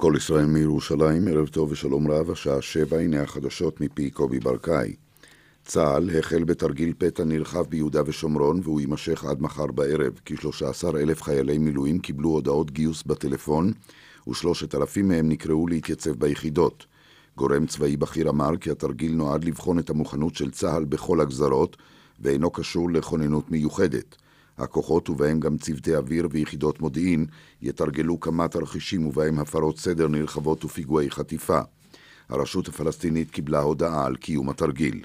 כל ישראל מירושלים, ערב טוב ושלום רב, השעה שבע, הנה החדשות מפי קובי ברקאי. צה"ל החל בתרגיל פתע נרחב ביהודה ושומרון והוא יימשך עד מחר בערב. כ-13 אלף חיילי מילואים קיבלו הודעות גיוס בטלפון ושלושת אלפים מהם נקראו להתייצב ביחידות. גורם צבאי בכיר אמר כי התרגיל נועד לבחון את המוכנות של צה"ל בכל הגזרות ואינו קשור לכוננות מיוחדת. הכוחות, ובהם גם צוותי אוויר ויחידות מודיעין, יתרגלו כמה תרחישים ובהם הפרות סדר נרחבות ופיגועי חטיפה. הרשות הפלסטינית קיבלה הודעה על קיום התרגיל.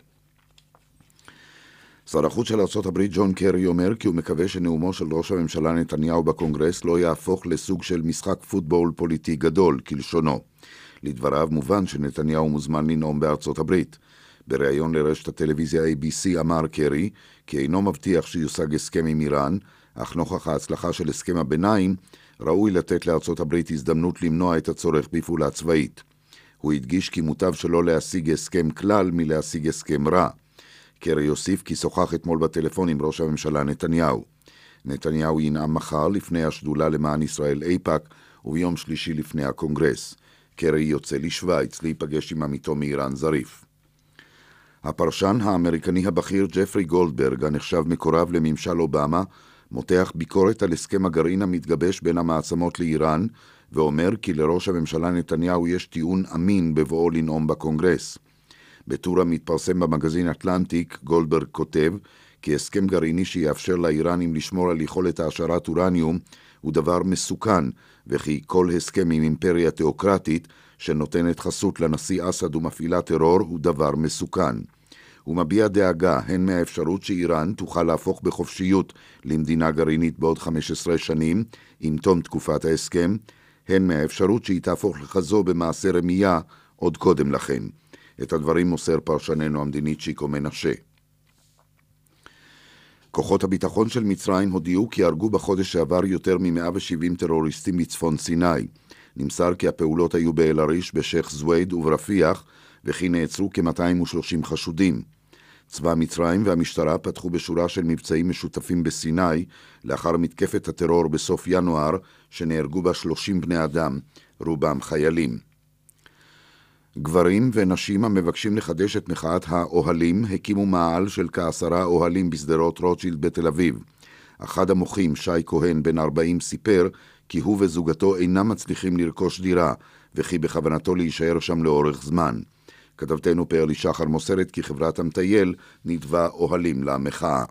שר החוץ של ארה"ב ג'ון קרי אומר כי הוא מקווה שנאומו של ראש הממשלה נתניהו בקונגרס לא יהפוך לסוג של משחק פוטבול פוליטי גדול, כלשונו. לדבריו מובן שנתניהו מוזמן לנאום בארצות הברית. בריאיון לרשת הטלוויזיה ABC אמר קרי כי אינו מבטיח שיושג הסכם עם איראן, אך נוכח ההצלחה של הסכם הביניים, ראוי לתת לארצות הברית הזדמנות למנוע את הצורך בפעולה צבאית. הוא הדגיש כי מוטב שלא להשיג הסכם כלל מלהשיג הסכם רע. קרי יוסיף כי שוחח אתמול בטלפון עם ראש הממשלה נתניהו. נתניהו ינאם מחר לפני השדולה למען ישראל אייפא"ק וביום שלישי לפני הקונגרס. קרי יוצא לשוויץ להיפגש עם עמיתו מאיראן זריף. הפרשן האמריקני הבכיר ג'פרי גולדברג, הנחשב מקורב לממשל אובמה, מותח ביקורת על הסכם הגרעין המתגבש בין המעצמות לאיראן, ואומר כי לראש הממשלה נתניהו יש טיעון אמין בבואו לנאום בקונגרס. בטור המתפרסם במגזין אטלנטיק, גולדברג כותב כי הסכם גרעיני שיאפשר לאיראנים לשמור על יכולת העשרת אורניום הוא דבר מסוכן, וכי כל הסכם עם אימפריה תיאוקרטית שנותנת חסות לנשיא אסד ומפעילה טרור הוא דבר מסוכן. הוא מביע דאגה הן מהאפשרות שאיראן תוכל להפוך בחופשיות למדינה גרעינית בעוד 15 שנים, עם תום תקופת ההסכם, הן מהאפשרות שהיא תהפוך לכזו במעשה רמייה עוד קודם לכן. את הדברים מוסר פרשננו המדינית שיקו מנשה. כוחות הביטחון של מצרים הודיעו כי הרגו בחודש שעבר יותר מ-170 טרוריסטים בצפון סיני. נמסר כי הפעולות היו באל-עריש, בשייח' זווייד וברפיח, וכי נעצרו כ-230 חשודים. צבא מצרים והמשטרה פתחו בשורה של מבצעים משותפים בסיני לאחר מתקפת הטרור בסוף ינואר, שנהרגו בה 30 בני אדם, רובם חיילים. גברים ונשים המבקשים לחדש את מחאת האוהלים הקימו מאהל של כעשרה אוהלים בשדרות רוטשילד בתל אביב. אחד המוחים, שי כהן, בן 40, סיפר כי הוא וזוגתו אינם מצליחים לרכוש דירה, וכי בכוונתו להישאר שם לאורך זמן. כתבתנו פרלי שחר מוסרת כי חברת המטייל נדבה אוהלים למחאה.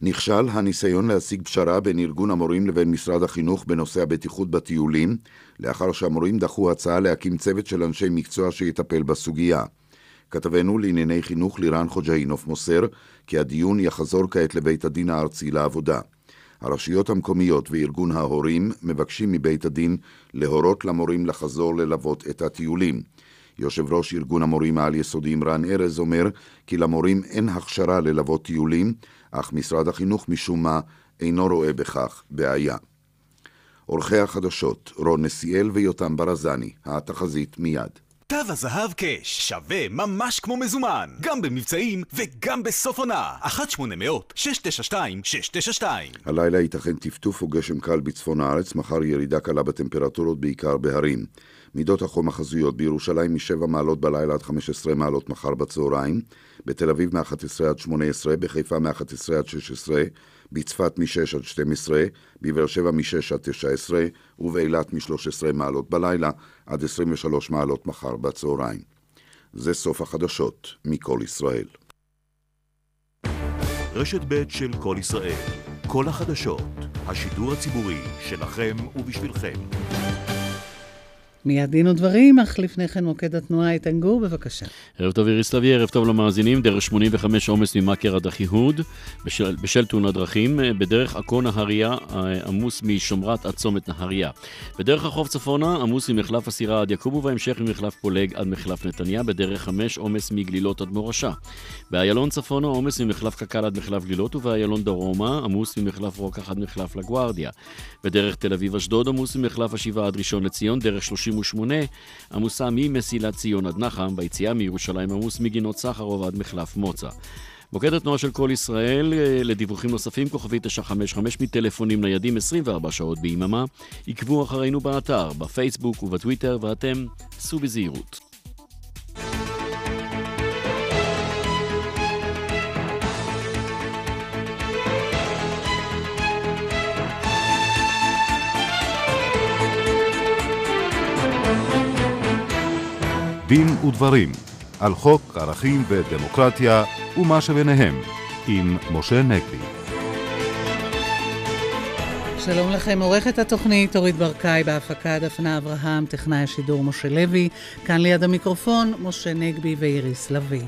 נכשל הניסיון להשיג פשרה בין ארגון המורים לבין משרד החינוך בנושא הבטיחות בטיולים, לאחר שהמורים דחו הצעה להקים צוות של אנשי מקצוע שיטפל בסוגיה. כתבנו לענייני חינוך לירן חוג'אינוף מוסר כי הדיון יחזור כעת לבית הדין הארצי לעבודה. הרשויות המקומיות וארגון ההורים מבקשים מבית הדין להורות למורים לחזור ללוות את הטיולים. יושב ראש ארגון המורים העל-יסודיים רן ארז אומר כי למורים אין הכשרה ללוות טיולים, אך משרד החינוך משום מה אינו רואה בכך בעיה. עורכי החדשות, רון נסיאל ויותם ברזני, התחזית מיד. תו הזהב קאש שווה ממש כמו מזומן, גם במבצעים וגם בסוף עונה. 1-800-692-692 הלילה ייתכן טפטוף או גשם קל בצפון הארץ, מחר ירידה קלה בטמפרטורות בעיקר בהרים. מידות החום החזויות בירושלים מ-7 מעלות בלילה עד 15 מעלות מחר בצהריים, בתל אביב מ-11 עד 18, בחיפה מ-11 עד 16, בצפת מ-6 עד 12, בבאר שבע מ-6 עד 19, ובאילת מ-13 מעלות בלילה עד 23 מעלות מחר בצהריים. זה סוף החדשות מכל ישראל. רשת ב' של כל ישראל, כל החדשות, השידור הציבורי שלכם ובשבילכם. מיד דין ודברים, אך לפני כן מוקד התנועה איתן גור, בבקשה. ערב טוב איריס לביא, ערב טוב למאזינים, דרך 85 עומס ממכר עד אחיהוד, בשל, בשל תאונת דרכים, בדרך עכו נהריה, עמוס משומרת עד צומת נהריה. בדרך החוף צפונה, עמוס ממחלף הסירה עד יעקב, ובהמשך ממחלף פולג עד מחלף נתניה, בדרך 5 עומס מגלילות עד מורשה. באיילון צפונה, עומס ממחלף קק"ל עד מחלף גלילות, ובאיילון דרומה, עמוס ממחלף רוקח עד מחלף לגוארדיה. בדרך תל אביב-אשדוד, עמוס ממחלף השבעה עד ראשון לציון, דרך 38, עמוסה ממסילת ציון עד נחם, ביציאה מירושלים עמוס מגינות סחרוב עד מחלף מוצא. מוקד התנועה של כל ישראל אה, לדיווחים נוספים, כוכבי 955 מטלפונים ניידים 24 שעות ביממה. עקבו אחרינו באתר, בפייסבוק ובטוויטר, ואתם סעו בזהירות. דין ודברים על חוק ערכים ודמוקרטיה ומה שביניהם עם משה נגבי. שלום לכם, עורכת התוכנית אורית ברקאי בהפקה דפנה אברהם, טכנאי השידור משה לוי, כאן ליד המיקרופון משה נגבי ואיריס לביא.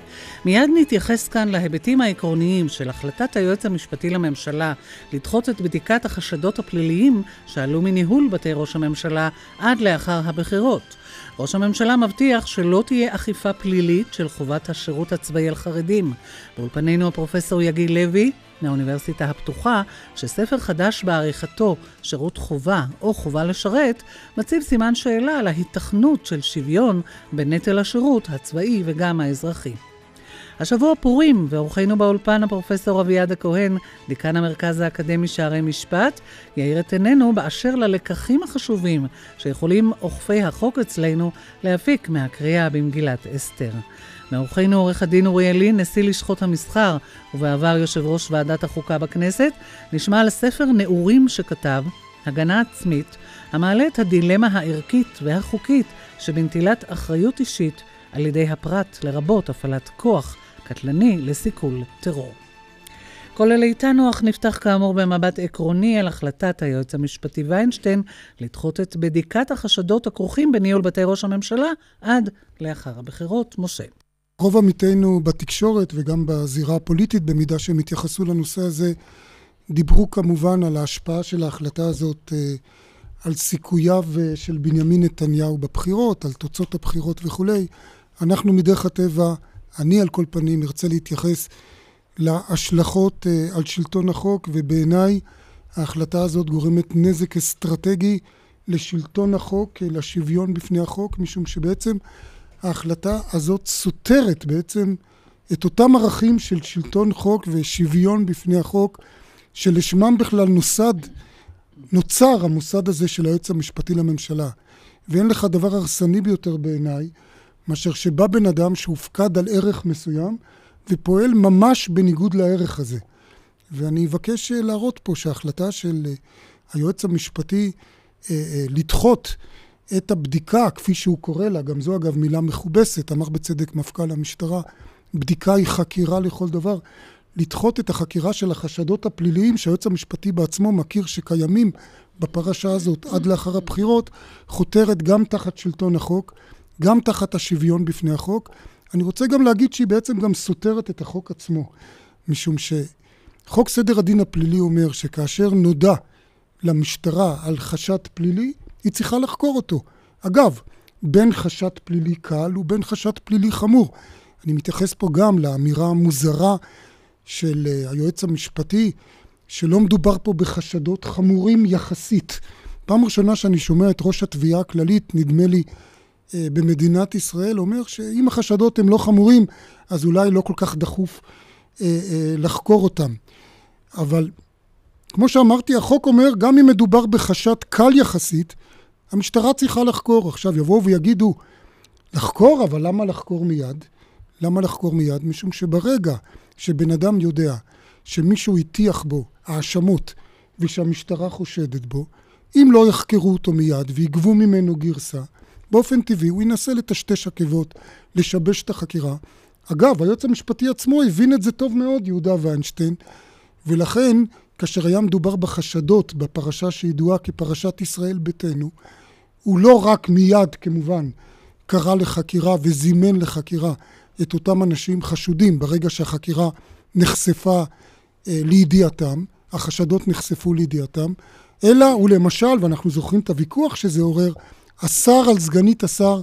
מיד נתייחס כאן להיבטים העקרוניים של החלטת היועץ המשפטי לממשלה לדחות את בדיקת החשדות הפליליים שעלו מניהול בתי ראש הממשלה עד לאחר הבחירות. ראש הממשלה מבטיח שלא תהיה אכיפה פלילית של חובת השירות הצבאי על חרדים. באולפנינו הפרופסור יגיל לוי, מהאוניברסיטה הפתוחה, שספר חדש בעריכתו, שירות חובה או חובה לשרת, מציב סימן שאלה על ההיתכנות של שוויון בנטל השירות הצבאי וגם האזרחי. השבוע פורים, ואורחנו באולפן הפרופסור אביעד הכהן, דיקן המרכז האקדמי שערי משפט, יאיר את עינינו באשר ללקחים החשובים שיכולים אוכפי החוק אצלנו להפיק מהקריאה במגילת אסתר. מאורחנו עורך הדין אוריאל לין, נשיא לשכות המסחר ובעבר יושב ראש ועדת החוקה בכנסת, נשמע על ספר נעורים שכתב, הגנה עצמית, המעלה את הדילמה הערכית והחוקית שבנטילת אחריות אישית על ידי הפרט, לרבות הפעלת כוח קטלני לסיכול טרור. כל אלה איתנו, אך נפתח כאמור במבט עקרוני על החלטת היועץ המשפטי ויינשטיין לדחות את בדיקת החשדות הכרוכים בניהול בתי ראש הממשלה עד לאחר הבחירות. משה. רוב עמיתינו בתקשורת וגם בזירה הפוליטית, במידה שהם התייחסו לנושא הזה, דיברו כמובן על ההשפעה של ההחלטה הזאת אה, על סיכוייו אה, של בנימין נתניהו בבחירות, על תוצאות הבחירות וכולי. אנחנו מדרך הטבע אני על כל פנים ארצה להתייחס להשלכות אה, על שלטון החוק, ובעיניי ההחלטה הזאת גורמת נזק אסטרטגי לשלטון החוק, לשוויון בפני החוק, משום שבעצם ההחלטה הזאת סותרת בעצם את אותם ערכים של שלטון חוק ושוויון בפני החוק, שלשמם בכלל נוסד, נוצר המוסד הזה של היועץ המשפטי לממשלה. ואין לך דבר הרסני ביותר בעיניי מאשר שבא בן אדם שהופקד על ערך מסוים ופועל ממש בניגוד לערך הזה. ואני אבקש אה, להראות פה שההחלטה של אה, היועץ המשפטי אה, לדחות את הבדיקה, כפי שהוא קורא לה, גם זו אגב מילה מכובסת, אמר בצדק מפכ"ל המשטרה, בדיקה היא חקירה לכל דבר, לדחות את החקירה של החשדות הפליליים שהיועץ המשפטי בעצמו מכיר שקיימים בפרשה הזאת עד לאחר הבחירות, חותרת גם תחת שלטון החוק גם תחת השוויון בפני החוק. אני רוצה גם להגיד שהיא בעצם גם סותרת את החוק עצמו, משום שחוק סדר הדין הפלילי אומר שכאשר נודע למשטרה על חשד פלילי, היא צריכה לחקור אותו. אגב, בין חשד פלילי קל ובין חשד פלילי חמור. אני מתייחס פה גם לאמירה המוזרה של אה, היועץ המשפטי, שלא מדובר פה בחשדות חמורים יחסית. פעם ראשונה שאני שומע את ראש התביעה הכללית, נדמה לי אה, במדינת ישראל אומר שאם החשדות הם לא חמורים, אז אולי לא כל כך דחוף אה, לחקור אותם. אבל כמו שאמרתי, החוק אומר, גם אם מדובר בחשד קל יחסית, המשטרה צריכה לחקור. עכשיו יבואו ויגידו, לחקור, אבל למה לחקור מיד? למה לחקור מיד? משום שברגע שבן אדם יודע שמישהו הטיח בו האשמות ושהמשטרה חושדת בו, אם לא יחקרו אותו מיד ויגבו ממנו גרסה, באופן טבעי הוא ינסה לטשטש עקבות, לשבש את החקירה. אגב, היועץ המשפטי עצמו הבין את זה טוב מאוד, יהודה ויינשטיין, ולכן, כאשר היה מדובר בחשדות בפרשה שידועה כפרשת ישראל ביתנו, הוא לא רק מיד, כמובן, קרא לחקירה וזימן לחקירה את אותם אנשים חשודים ברגע שהחקירה נחשפה אה, לידיעתם, החשדות נחשפו לידיעתם, אלא הוא למשל, ואנחנו זוכרים את הוויכוח שזה עורר, אסר על סגנית השר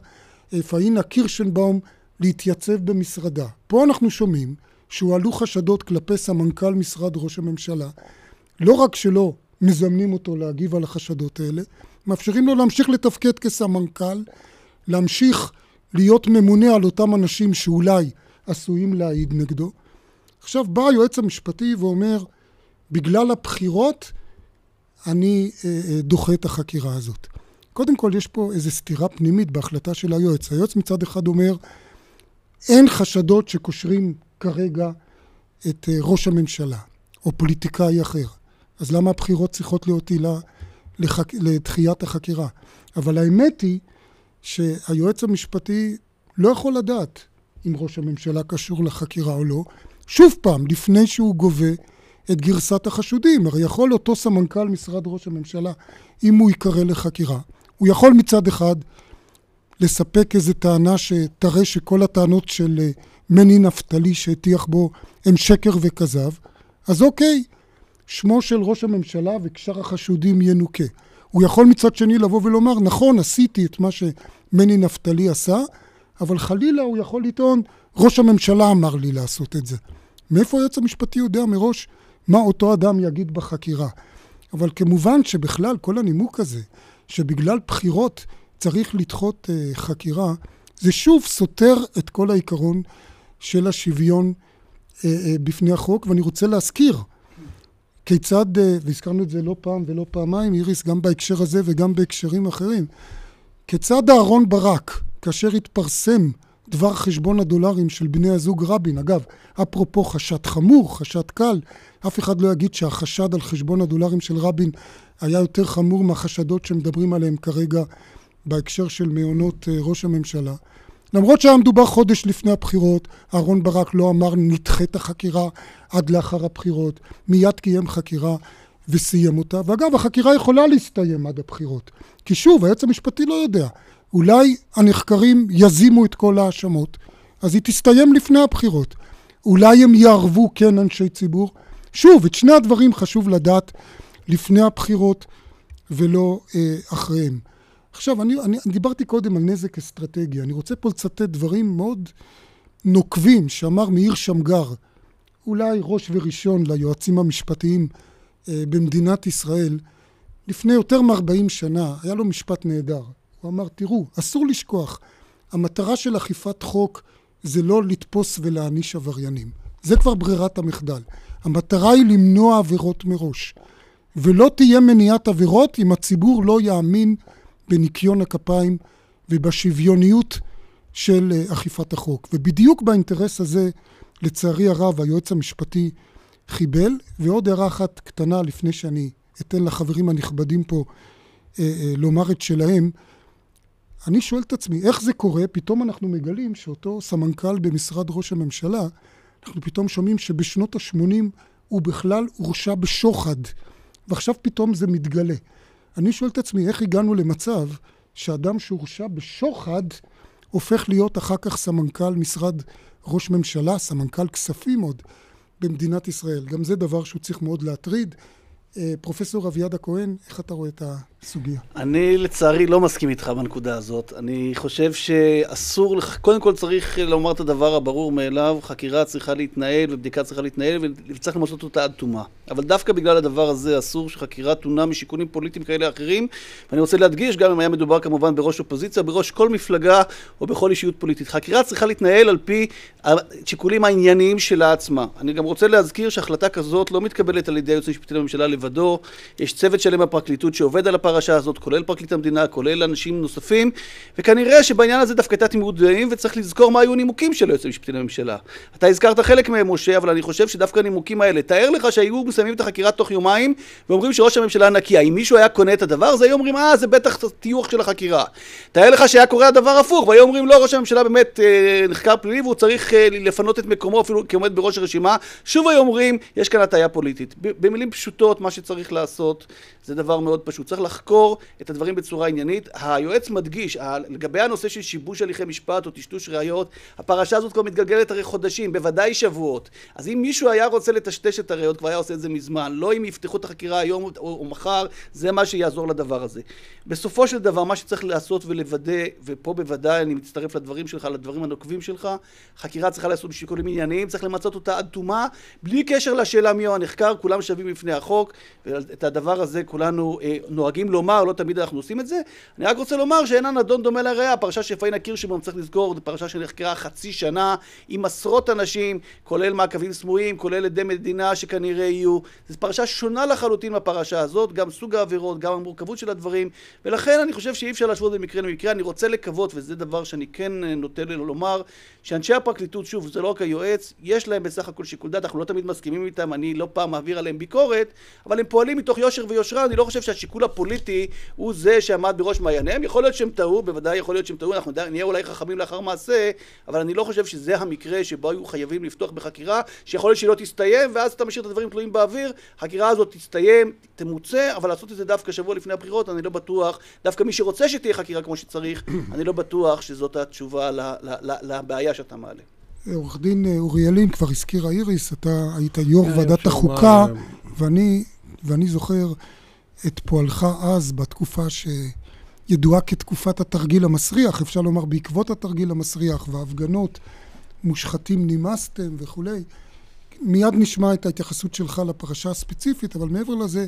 אה, פאינה קירשנבאום להתייצב במשרדה. פה אנחנו שומעים שהועלו חשדות כלפי סמנכ"ל משרד ראש הממשלה. לא רק שלא מזמנים אותו להגיב על החשדות האלה, מאפשרים לו להמשיך לתפקד כסמנכ"ל, להמשיך להיות ממונה על אותם אנשים שאולי עשויים להעיד נגדו. עכשיו בא היועץ המשפטי ואומר, בגלל הבחירות אני אה, אה, דוחה את החקירה הזאת. קודם כל, יש פה איזו סתירה פנימית בהחלטה של היועץ. היועץ מצד אחד אומר, אין חשדות שקושרים כרגע את אה, ראש הממשלה או פוליטיקאי אחר. אז למה הבחירות צריכות להיות עילה לחק... לדחיית החקירה? אבל האמת היא שהיועץ המשפטי לא יכול לדעת אם ראש הממשלה קשור לחקירה או לא. שוב פעם, לפני שהוא גובה את גרסת החשודים. הרי יכול אותו סמנכ"ל משרד ראש הממשלה, אם הוא ייקרא לחקירה, הוא יכול מצד אחד לספק איזו טענה שתראה שכל הטענות של אה, מני נפתלי שהטיח בו הם שקר וכזב, אז אוקיי, שמו של ראש הממשלה וקשר החשודים ינוקה. הוא יכול מצד שני לבוא ולומר, נכון, עשיתי את מה שמני נפתלי עשה, אבל חלילה הוא יכול לטעון, ראש הממשלה אמר לי לעשות את זה. מאיפה היועץ המשפטי יודע מראש מה אותו אדם יגיד בחקירה? אבל כמובן שבכלל כל הנימוק הזה, שבגלל בחירות צריך לדחות uh, חקירה, זה שוב סותר את כל העיקרון של השוויון uh, uh, בפני החוק, ואני רוצה להזכיר כיצד, uh, והזכרנו את זה לא פעם ולא פעמיים, איריס, גם בהקשר הזה וגם בהקשרים אחרים, כיצד אהרון ברק, כאשר התפרסם דבר חשבון הדולרים של בני הזוג רבין, אגב, אפרופו חשד חמור, חשד קל, אף אחד לא יגיד שהחשד על חשבון הדולרים של רבין היה יותר חמור מהחשדות שמדברים עליהם כרגע בהקשר של מעונות אה, ראש הממשלה. למרות שהיה מדובר חודש לפני הבחירות, אהרן ברק לא אמר נדחה את החקירה עד לאחר הבחירות, מיד קיים חקירה וסיים אותה. ואגב, החקירה יכולה להסתיים עד הבחירות. כי שוב, היועץ המשפטי לא יודע. אולי הנחקרים יזימו את כל ההאשמות, אז היא תסתיים לפני הבחירות. אולי הם יערבו כן אנשי ציבור. שוב, את שני הדברים חשוב לדעת לפני הבחירות ולא אה, אחריהם. עכשיו, אני, אני, אני דיברתי קודם על נזק אסטרטגי. אני רוצה פה לצטט דברים מאוד נוקבים שאמר מאיר שמגר, אולי ראש וראשון ליועצים המשפטיים אה, במדינת ישראל, לפני יותר מ-40 שנה, היה לו משפט נהדר. הוא אמר, תראו, אסור לשכוח, המטרה של אכיפת חוק זה לא לתפוס ולהעניש עבריינים. זה כבר ברירת המחדל. המטרה היא למנוע עבירות מראש. ולא תהיה מניעת עבירות אם הציבור לא יאמין בניקיון הכפיים ובשוויוניות של אה, אכיפת החוק. ובדיוק באינטרס הזה, לצערי הרב, היועץ המשפטי חיבל. ועוד הערה אחת קטנה לפני שאני אתן לחברים הנכבדים פה אה, אה, לומר את שלהם. אני שואל את עצמי, איך זה קורה? פתאום אנחנו מגלים שאותו סמנכ"ל במשרד ראש הממשלה, אנחנו פתאום שומעים שבשנות ה-80 הוא בכלל הורשע בשוחד, ועכשיו פתאום זה מתגלה. אני שואל את עצמי, איך הגענו למצב שאדם שהורשע בשוחד הופך להיות אחר כך סמנכ"ל משרד ראש ממשלה, סמנכ"ל כספים עוד במדינת ישראל. גם זה דבר שהוא צריך מאוד להטריד. אה, פרופסור אביעד הכהן, איך אתה רואה את הסוגיה? אני לצערי לא מסכים איתך בנקודה הזאת. אני חושב שאסור, קודם כל צריך לומר את הדבר הברור מאליו, חקירה צריכה להתנהל ובדיקה צריכה להתנהל וצריך למסות אותה עד תומה. אבל דווקא בגלל הדבר הזה אסור שחקירה תונה משיקולים פוליטיים כאלה אחרים. ואני רוצה להדגיש, גם אם היה מדובר כמובן בראש אופוזיציה, בראש כל מפלגה או בכל אישיות פוליטית. חקירה צריכה להתנהל על פי השיקולים הענייניים שלה עצמה. אני גם רוצה להזכיר שהחלטה כזאת לא מתקבלת על ידי היועץ המשפטי לממשלה לבדו. יש צוות שלם בפרקליטות שעובד על הפרשה הזאת, כולל פרקליט המדינה, כולל אנשים נוספים, וכנראה שבעניין הזה דווקא הייתה תמימות דעים, וצריך לזכור מה היו הנימוקים של היועץ המשפטי לממשלה. אתה הזכרת חלק מהם, משה, אבל אני חושב שדווקא הנימוקים האלה, תאר לך שהיו מסיימים את החקירה תוך יומיים, ואומרים שראש הממשלה נקי. האם מישהו היה קונה את הדבר הזה? היו אומרים, אה, זה בטח טיוח של החקירה. תאר לך שהיה קורה הדבר הפוך, והיו אומרים, לא, ראש הממשלה באמת אה, נחקר פלילי והוא צריך אה, לפנות את מקומו אפילו כעומד בראש הרשימה. שוב היו אומרים, יש כאן הטעיה פוליטית. במילים פשוטות, מה שצריך לעשות זה דבר מאוד פשוט. צריך לחקור את הדברים בצורה עניינית. היועץ מדגיש, לגבי הנושא של שיבוש הליכי משפט או טשטוש ראיות, הפרשה הזאת כבר מתגלגלת הרי חודשים, בוודאי שבועות. אז אם מישהו היה רוצה לטשטש את הראיות, כבר היה עושה את זה מזמן. לא אם יפתחו את החקירה היום או, או מחר, זה מה שיעזור לדבר הזה. בסופו של דבר, מה שצריך לעשות ולוודא, ופה בוודאי אני מצטרף לדברים שלך, לדברים הנוקבים שלך, חקירה צריכה לעשות בשיקולים ענייניים, צריך למצות אותה עד תומה, בלי קשר לשאלה מי הוא הנחקר, כולם שווים בפני החוק. ואת הדבר הזה כולנו אה, נוהגים לומר, לא תמיד אנחנו עושים את זה. אני רק רוצה לומר שאין הנדון דומה לראייה, הפרשה של פאינה קירשנבאום צריך לזכור, זו פרשה שנחקרה חצי שנה עם עשרות אנשים, כולל מעקבים סמויים, כולל עדי מדינה שכנראה יהיו. זו פרשה שונה לחלוטין מהפרשה הזאת, גם סוג העבירות, גם המורכבות של הדברים, ולכן אני חושב שאי אפשר להשוות במקרה למקרה. אני רוצה לקוות, וזה דבר שאני כן אה, נוטה לומר, שאנשי הפרקליטות, שוב, זה לא רק היועץ, יש להם בסך הכל שיקול דעת, אנחנו לא תמיד מסכימים איתם, אני לא פעם מעביר עליהם ביקורת, אבל הם פועלים מתוך יושר ויושרה, אני לא חושב שהשיקול הפוליטי הוא זה שעמד בראש מעייניהם, יכול להיות שהם טעו, בוודאי יכול להיות שהם טעו, אנחנו נהיה אולי חכמים לאחר מעשה, אבל אני לא חושב שזה המקרה שבו היו חייבים לפתוח בחקירה, שיכול להיות שהיא לא תסתיים, ואז אתה משאיר את הדברים תלויים באוויר, החקירה הזאת תסתיים, תמוצה, אבל לעשות את זה דווקא שבוע לפני הבחירות, אני לא בטוח, דווקא מי שרוצה שתהיה חקירה כמו שצריך, אני לא בטוח שזאת התשובה לבעיה שאתה מעלה. עורך דין אוריאלין, כבר הזכירה איריס, אתה היית יו"ר כן, ועדת החוקה, ואני, ואני זוכר את פועלך אז בתקופה שידועה כתקופת התרגיל המסריח, אפשר לומר בעקבות התרגיל המסריח וההפגנות, מושחתים נמאסתם וכולי. מיד נשמע את ההתייחסות שלך לפרשה הספציפית, אבל מעבר לזה,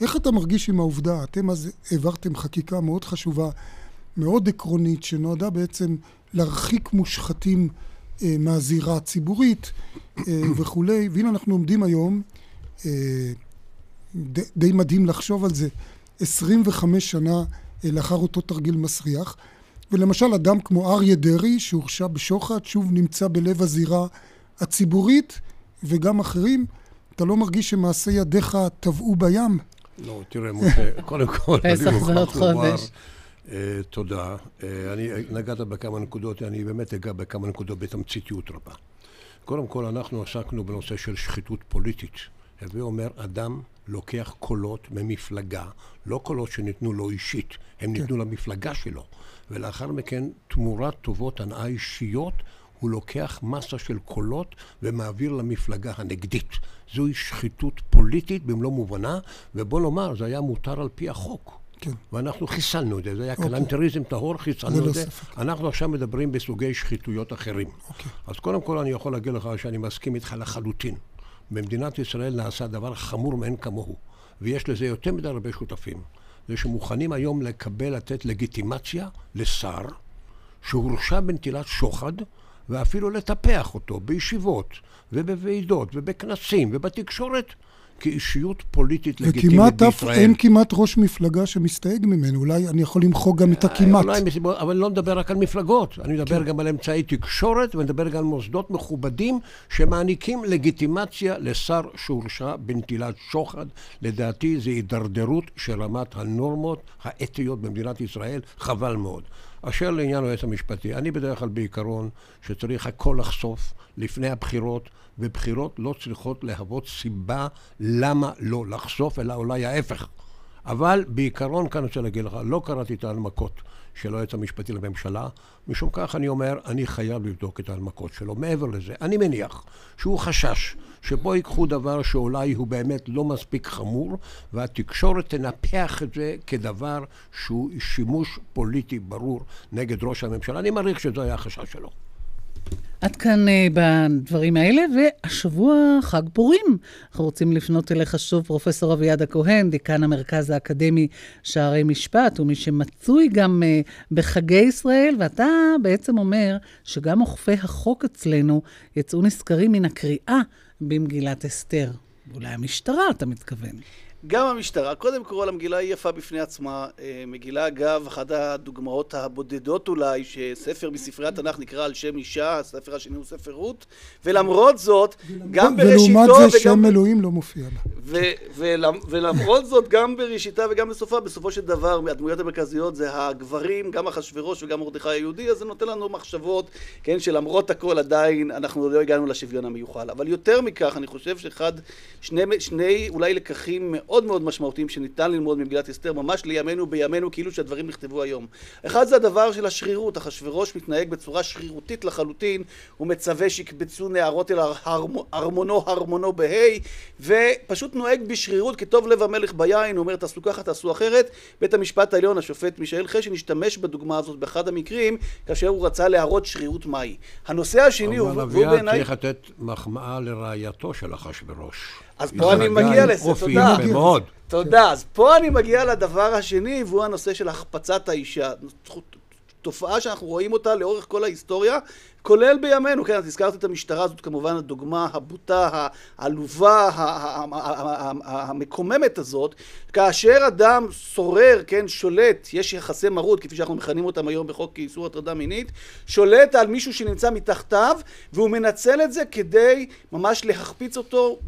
איך אתה מרגיש עם העובדה? אתם אז העברתם חקיקה מאוד חשובה, מאוד עקרונית, שנועדה בעצם להרחיק מושחתים אה, מהזירה הציבורית אה, וכולי, והנה אנחנו עומדים היום, אה, די, די מדהים לחשוב על זה, 25 שנה אה, לאחר אותו תרגיל מסריח, ולמשל אדם כמו אריה דרעי, שהורשע בשוחד, שוב נמצא בלב הזירה הציבורית, וגם אחרים, אתה לא מרגיש שמעשי ידיך טבעו בים? לא, תראה, משה, קודם כל, זה עוד חודש. אה, תודה. אה, אני נגעת בכמה נקודות, אני באמת אגע בכמה נקודות בתמציתיות רבה. קודם כל, אנחנו עסקנו בנושא של שחיתות פוליטית. הווי אומר, אדם לוקח קולות ממפלגה, לא קולות שניתנו לו אישית, הם כן. ניתנו למפלגה שלו. ולאחר מכן, תמורת טובות הנאה אישיות, הוא לוקח מסה של קולות ומעביר למפלגה הנגדית. זוהי שחיתות פוליטית במלוא מובנה, ובוא נאמר, זה היה מותר על פי החוק. כן. ואנחנו חיסלנו את זה, זה היה אוקיי. קלנטריזם טהור, חיסלנו את זה. ספק. אנחנו עכשיו מדברים בסוגי שחיתויות אחרים. אוקיי. אז קודם כל אני יכול להגיד לך שאני מסכים איתך לחלוטין. במדינת ישראל נעשה דבר חמור מאין כמוהו, ויש לזה יותר מדי הרבה שותפים. זה שמוכנים היום לקבל, לתת לגיטימציה לשר שהורשע בנטילת שוחד, ואפילו לטפח אותו בישיבות ובוועידות ובכנסים ובתקשורת כאישיות פוליטית לגיטימית בישראל. וכמעט אין כמעט ראש מפלגה שמסתייג ממנו, אולי אני יכול למחוק גם את הכמעט. אולי מסיבות, אבל אני לא מדבר רק על מפלגות, אני מדבר כן. גם על אמצעי תקשורת, ואני מדבר גם על מוסדות מכובדים שמעניקים לגיטימציה לשר שהורשע בנטילת שוחד. לדעתי זו הידרדרות של רמת הנורמות האתיות במדינת ישראל, חבל מאוד. אשר לעניין היועץ המשפטי, אני בדרך כלל בעיקרון שצריך הכל לחשוף לפני הבחירות, ובחירות לא צריכות להוות סיבה למה לא לחשוף, אלא אולי ההפך. אבל בעיקרון כאן אני רוצה להגיד לך, לא קראתי את ההנמקות של היועץ המשפטי לממשלה, משום כך אני אומר, אני חייב לבדוק את ההנמקות שלו. מעבר לזה, אני מניח שהוא חשש שבו ייקחו דבר שאולי הוא באמת לא מספיק חמור, והתקשורת תנפח את זה כדבר שהוא שימוש פוליטי ברור נגד ראש הממשלה. אני מעריך שזה היה החשש שלו. עד כאן uh, בדברים האלה, והשבוע חג פורים. אנחנו רוצים לפנות אליך שוב, פרופ' אביעד הכהן, דיקן המרכז האקדמי שערי משפט, ומי שמצוי גם uh, בחגי ישראל, ואתה בעצם אומר שגם אוכפי החוק אצלנו יצאו נשכרים מן הקריאה במגילת אסתר. אולי המשטרה, אתה מתכוון. גם המשטרה, קודם כל המגילה היא יפה בפני עצמה. אה, מגילה אגב, אחת הדוגמאות הבודדות אולי, שספר מספרי התנ"ך נקרא על שם אישה, הספר השני הוא ספר רות, ולמרות זאת, גם בראשיתו... ולעומת זה שם אלוהים לא מופיע בה. ולמרות זאת, גם בראשיתה וגם בסופה, בסופו של דבר, הדמויות המרכזיות זה הגברים, גם אחשוורוש וגם מרדכי היהודי, אז זה נותן לנו מחשבות, כן, שלמרות הכל עדיין אנחנו לא הגענו לשוויון המיוחל. אבל יותר מכך, אני חושב שאחד, שני, שני אולי לקחים מאוד מאוד משמעותיים שניתן ללמוד ממגילת אסתר ממש לימינו בימינו כאילו שהדברים נכתבו היום. אחד זה הדבר של השרירות, אחשוורוש מתנהג בצורה שרירותית לחלוטין, הוא מצווה שיקבצו נערות אל ארמונו ארמונו בה' ופשוט נוהג בשרירות כטוב לב המלך ביין, הוא אומר תעשו ככה תעשו אחרת, בית המשפט העליון השופט מישאל חשין השתמש בדוגמה הזאת באחד המקרים כאשר הוא רצה להראות שרירות מהי. הנושא השני הוא, אבל והוא אביעד בעיניי, צריך לתת מחמאה לרעייתו של אחשוורוש. אז פה אני מגיע לזה, תודה. יפה מאוד. תודה. אז פה אני מגיע לדבר השני, והוא הנושא של החפצת האישה. תופעה שאנחנו רואים אותה לאורך כל ההיסטוריה, כולל בימינו, כן, את הזכרת את המשטרה, זאת כמובן הדוגמה הבוטה, העלובה, המקוממת הזאת, כאשר אדם סורר, כן, שולט, יש יחסי מרות, כפי שאנחנו מכנים אותם היום בחוק איסור הטרדה מינית, שולט על מישהו שנמצא מתחתיו, והוא מנצל את זה כדי ממש להחפיץ אותו,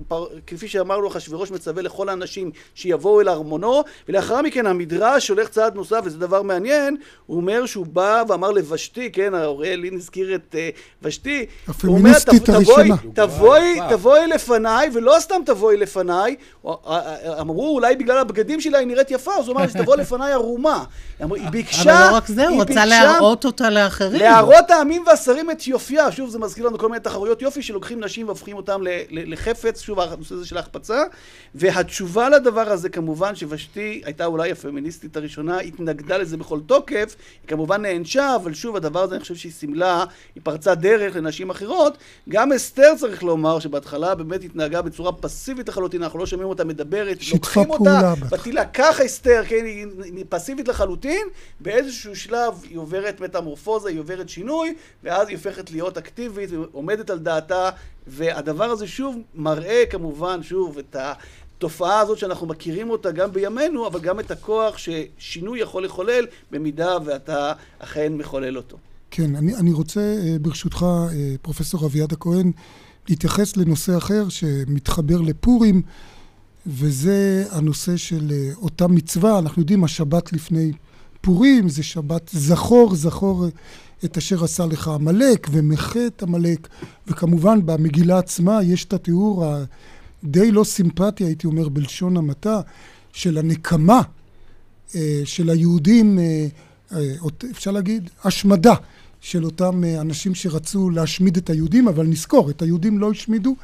כפי שאמרנו, אחשוורוש מצווה לכל האנשים שיבואו אל ארמונו, ולאחר מכן המדרש הולך צעד נוסף, וזה דבר מעניין, הוא אומר שהוא בא ואמר לבשתי, כן, האוריאל לין הזכיר את ושתי, הוא אומר, תבואי. תבואי, תבואי לפניי, ולא סתם תבואי לפניי, אמרו אולי בגלל הבגדים שלה היא נראית יפה, אז הוא אמר שתבוא לפניי ערומה. אמרו, היא ביקשה, אבל לא רק זה, הוא היא רצה להראות אותה לאחרים. להראות העמים והשרים את יופייה, שוב זה מזכיר לנו כל מיני תחרויות יופי שלוקחים נשים והופכים ל- לחפץ, שוב הנושא הזה של ההחפצה, והתשובה לדבר הזה כמובן שוושתי הייתה אולי הפמיניסטית הראשונה, התנגדה לזה בכל תוקף, היא כמובן נענשה, אבל שוב הדבר הזה אני חושב שהיא סימלה, היא פרצה דרך לנשים אחרות, גם אסתר צריך לומר שבהתחלה באמת התנהגה בצורה פסיבית לחלוטין, אנחנו לא שומעים אותה מדברת, לוקחים אותה. בתהילה ככה אסתר, כן, היא, פסיבית לחלוטין, באיזשהו שלב היא עוברת מטמורפוזה, היא עוברת שינוי, ואז היא הופכת להיות אקטיבית ועומדת על דעתה, והדבר הזה שוב מראה כמובן, שוב, את התופעה הזאת שאנחנו מכירים אותה גם בימינו, אבל גם את הכוח ששינוי יכול לחולל, במידה ואתה אכן מחולל אותו. כן, אני, אני רוצה אה, ברשותך, אה, פרופסור אביעד הכהן, להתייחס לנושא אחר שמתחבר לפורים, וזה הנושא של אה, אותה מצווה. אנחנו יודעים, השבת לפני פורים זה שבת זכור, זכור את אשר עשה לך עמלק, ומחה את עמלק, וכמובן במגילה עצמה יש את התיאור הדי לא סימפטי, הייתי אומר בלשון המעטה, של הנקמה של היהודים, אפשר להגיד, השמדה של אותם אה, אנשים שרצו להשמיד את היהודים, אבל נזכור, את היהודים לא השמידו,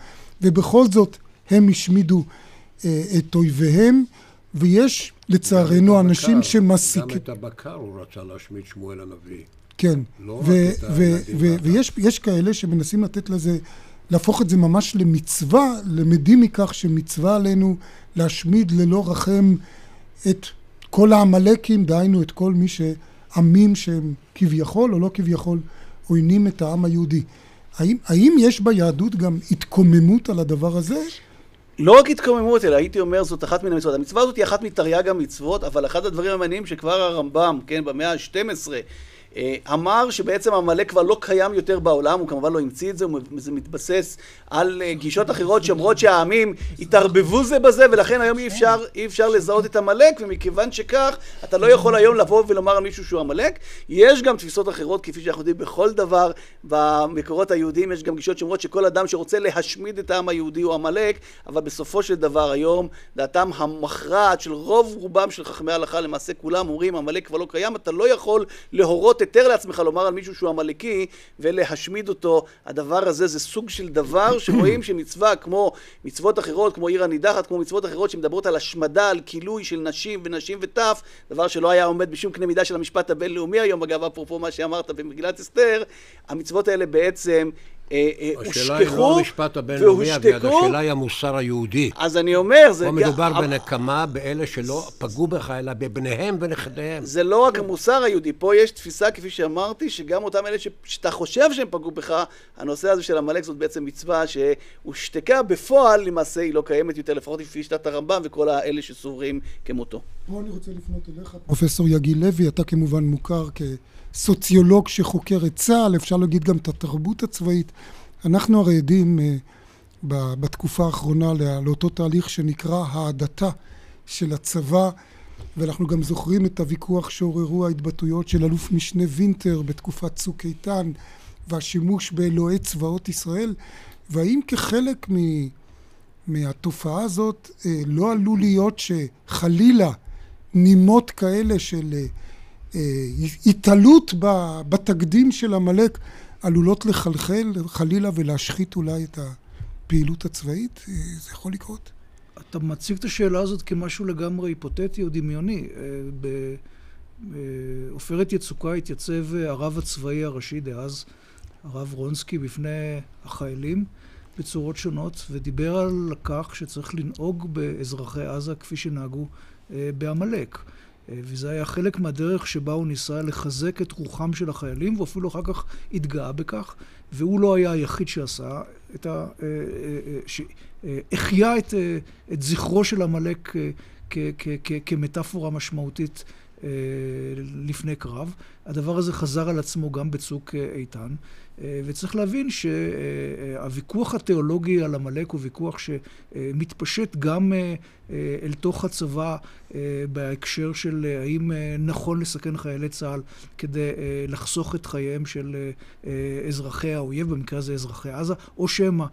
ובכל זאת הם השמידו אה, את אויביהם, ויש לצערנו אנשים הבקר, שמסיק... גם את הבקר הוא רצה להשמיד שמואל הנביא. כן, לא. ויש יש כאלה שמנסים לתת לזה, להפוך את זה ממש למצווה, למדים מכך שמצווה עלינו להשמיד ללא רחם את כל העמלקים, דהיינו את כל מי שעמים שהם כביכול או לא כביכול עוינים את העם היהודי. האם, האם יש ביהדות גם התקוממות על הדבר הזה? לא רק התקוממות, אלא הייתי אומר זאת אחת מן המצוות. המצווה הזאת היא אחת מתרי"ג המצוות, אבל אחד הדברים המעניינים שכבר הרמב"ם, כן, במאה ה-12, אה, אמר שבעצם עמלק כבר לא קיים יותר בעולם, הוא כמובן לא המציא את זה, זה מתבסס על אה, גישות אחרות שאומרות שהעמים התערבבו זה בזה, ולכן היום אי אפשר, אי אפשר לזהות את עמלק, ומכיוון שכך, אתה לא יכול היום לבוא ולומר על מישהו שהוא עמלק. יש גם תפיסות אחרות, כפי שאנחנו יודעים בכל דבר, במקורות היהודיים יש גם גישות שאומרות שכל אדם שרוצה להשמיד את העם היהודי הוא עמלק, אבל בסופו של דבר היום, דעתם המכרעת של רוב רובם של חכמי ההלכה, למעשה כולם אומרים, עמלק כבר לא קיים, אתה לא יכול להורות היתר לעצמך לומר על מישהו שהוא עמלקי ולהשמיד אותו. הדבר הזה זה סוג של דבר שרואים שמצווה כמו מצוות אחרות, כמו עיר הנידחת, כמו מצוות אחרות שמדברות על השמדה, על כילוי של נשים ונשים וטף, דבר שלא היה עומד בשום קנה מידה של המשפט הבינלאומי היום, אגב, אפרופו מה שאמרת במגילת אסתר, המצוות האלה בעצם אה, אה, השאלה היא לא הושכחו המשפט הבינלאומי, אביעד. השאלה היא המוסר היהודי. אז אני אומר, זה... פה מדובר גם- בנקמה באלה שלא פגעו בך, אלא בבניהם ונכדיהם. זה לא רק המוסר היהודי, פה יש תפיסה, כפי שאמרתי, שגם אותם אלה ש... שאתה חושב שהם פגעו בך, הנושא הזה של עמלק זאת בעצם מצווה שהושתקה בפועל, למעשה היא לא קיימת יותר, לפחות לפי שיטת הרמב"ם וכל האלה שסוברים כמותו. פה אני רוצה לפנות אליך. פרופסור יגיל לוי, אתה כמובן מוכר כסוציולוג שחוקר את צה"ל, אפשר להגיד גם את התרבות הצבאית. אנחנו הרי עדים אה, בתקופה האחרונה לא- לאותו תהליך שנקרא ההדתה של הצבא, ואנחנו גם זוכרים את הוויכוח שעוררו ההתבטאויות של אלוף משנה וינטר בתקופת צוק איתן, והשימוש באלוהי צבאות ישראל, והאם כחלק מ... מהתופעה הזאת אה, לא עלול להיות שחלילה נימות כאלה של אה, התעלות ב- בתקדים של עמלק עלולות לחלחל חלילה ולהשחית אולי את הפעילות הצבאית? אה, זה יכול לקרות? אתה מציג את השאלה הזאת כמשהו לגמרי היפותטי או דמיוני. בעופרת יצוקה התייצב הרב הצבאי הראשי דאז, הרב רונסקי, בפני החיילים בצורות שונות, ודיבר על כך שצריך לנהוג באזרחי עזה כפי שנהגו בעמלק. וזה היה חלק מהדרך שבה הוא ניסה לחזק את רוחם של החיילים, ואפילו אחר כך התגאה בכך, והוא לא היה היחיד שעשה את ה... החיה את, את זכרו של עמלק כמטאפורה משמעותית לפני קרב. הדבר הזה חזר על עצמו גם בצוק איתן. וצריך להבין שהוויכוח התיאולוגי על עמלק הוא ויכוח שמתפשט גם אל תוך הצבא בהקשר של האם נכון לסכן חיילי צה"ל כדי לחסוך את חייהם של אזרחי האויב, במקרה הזה אזרחי עזה, או שמא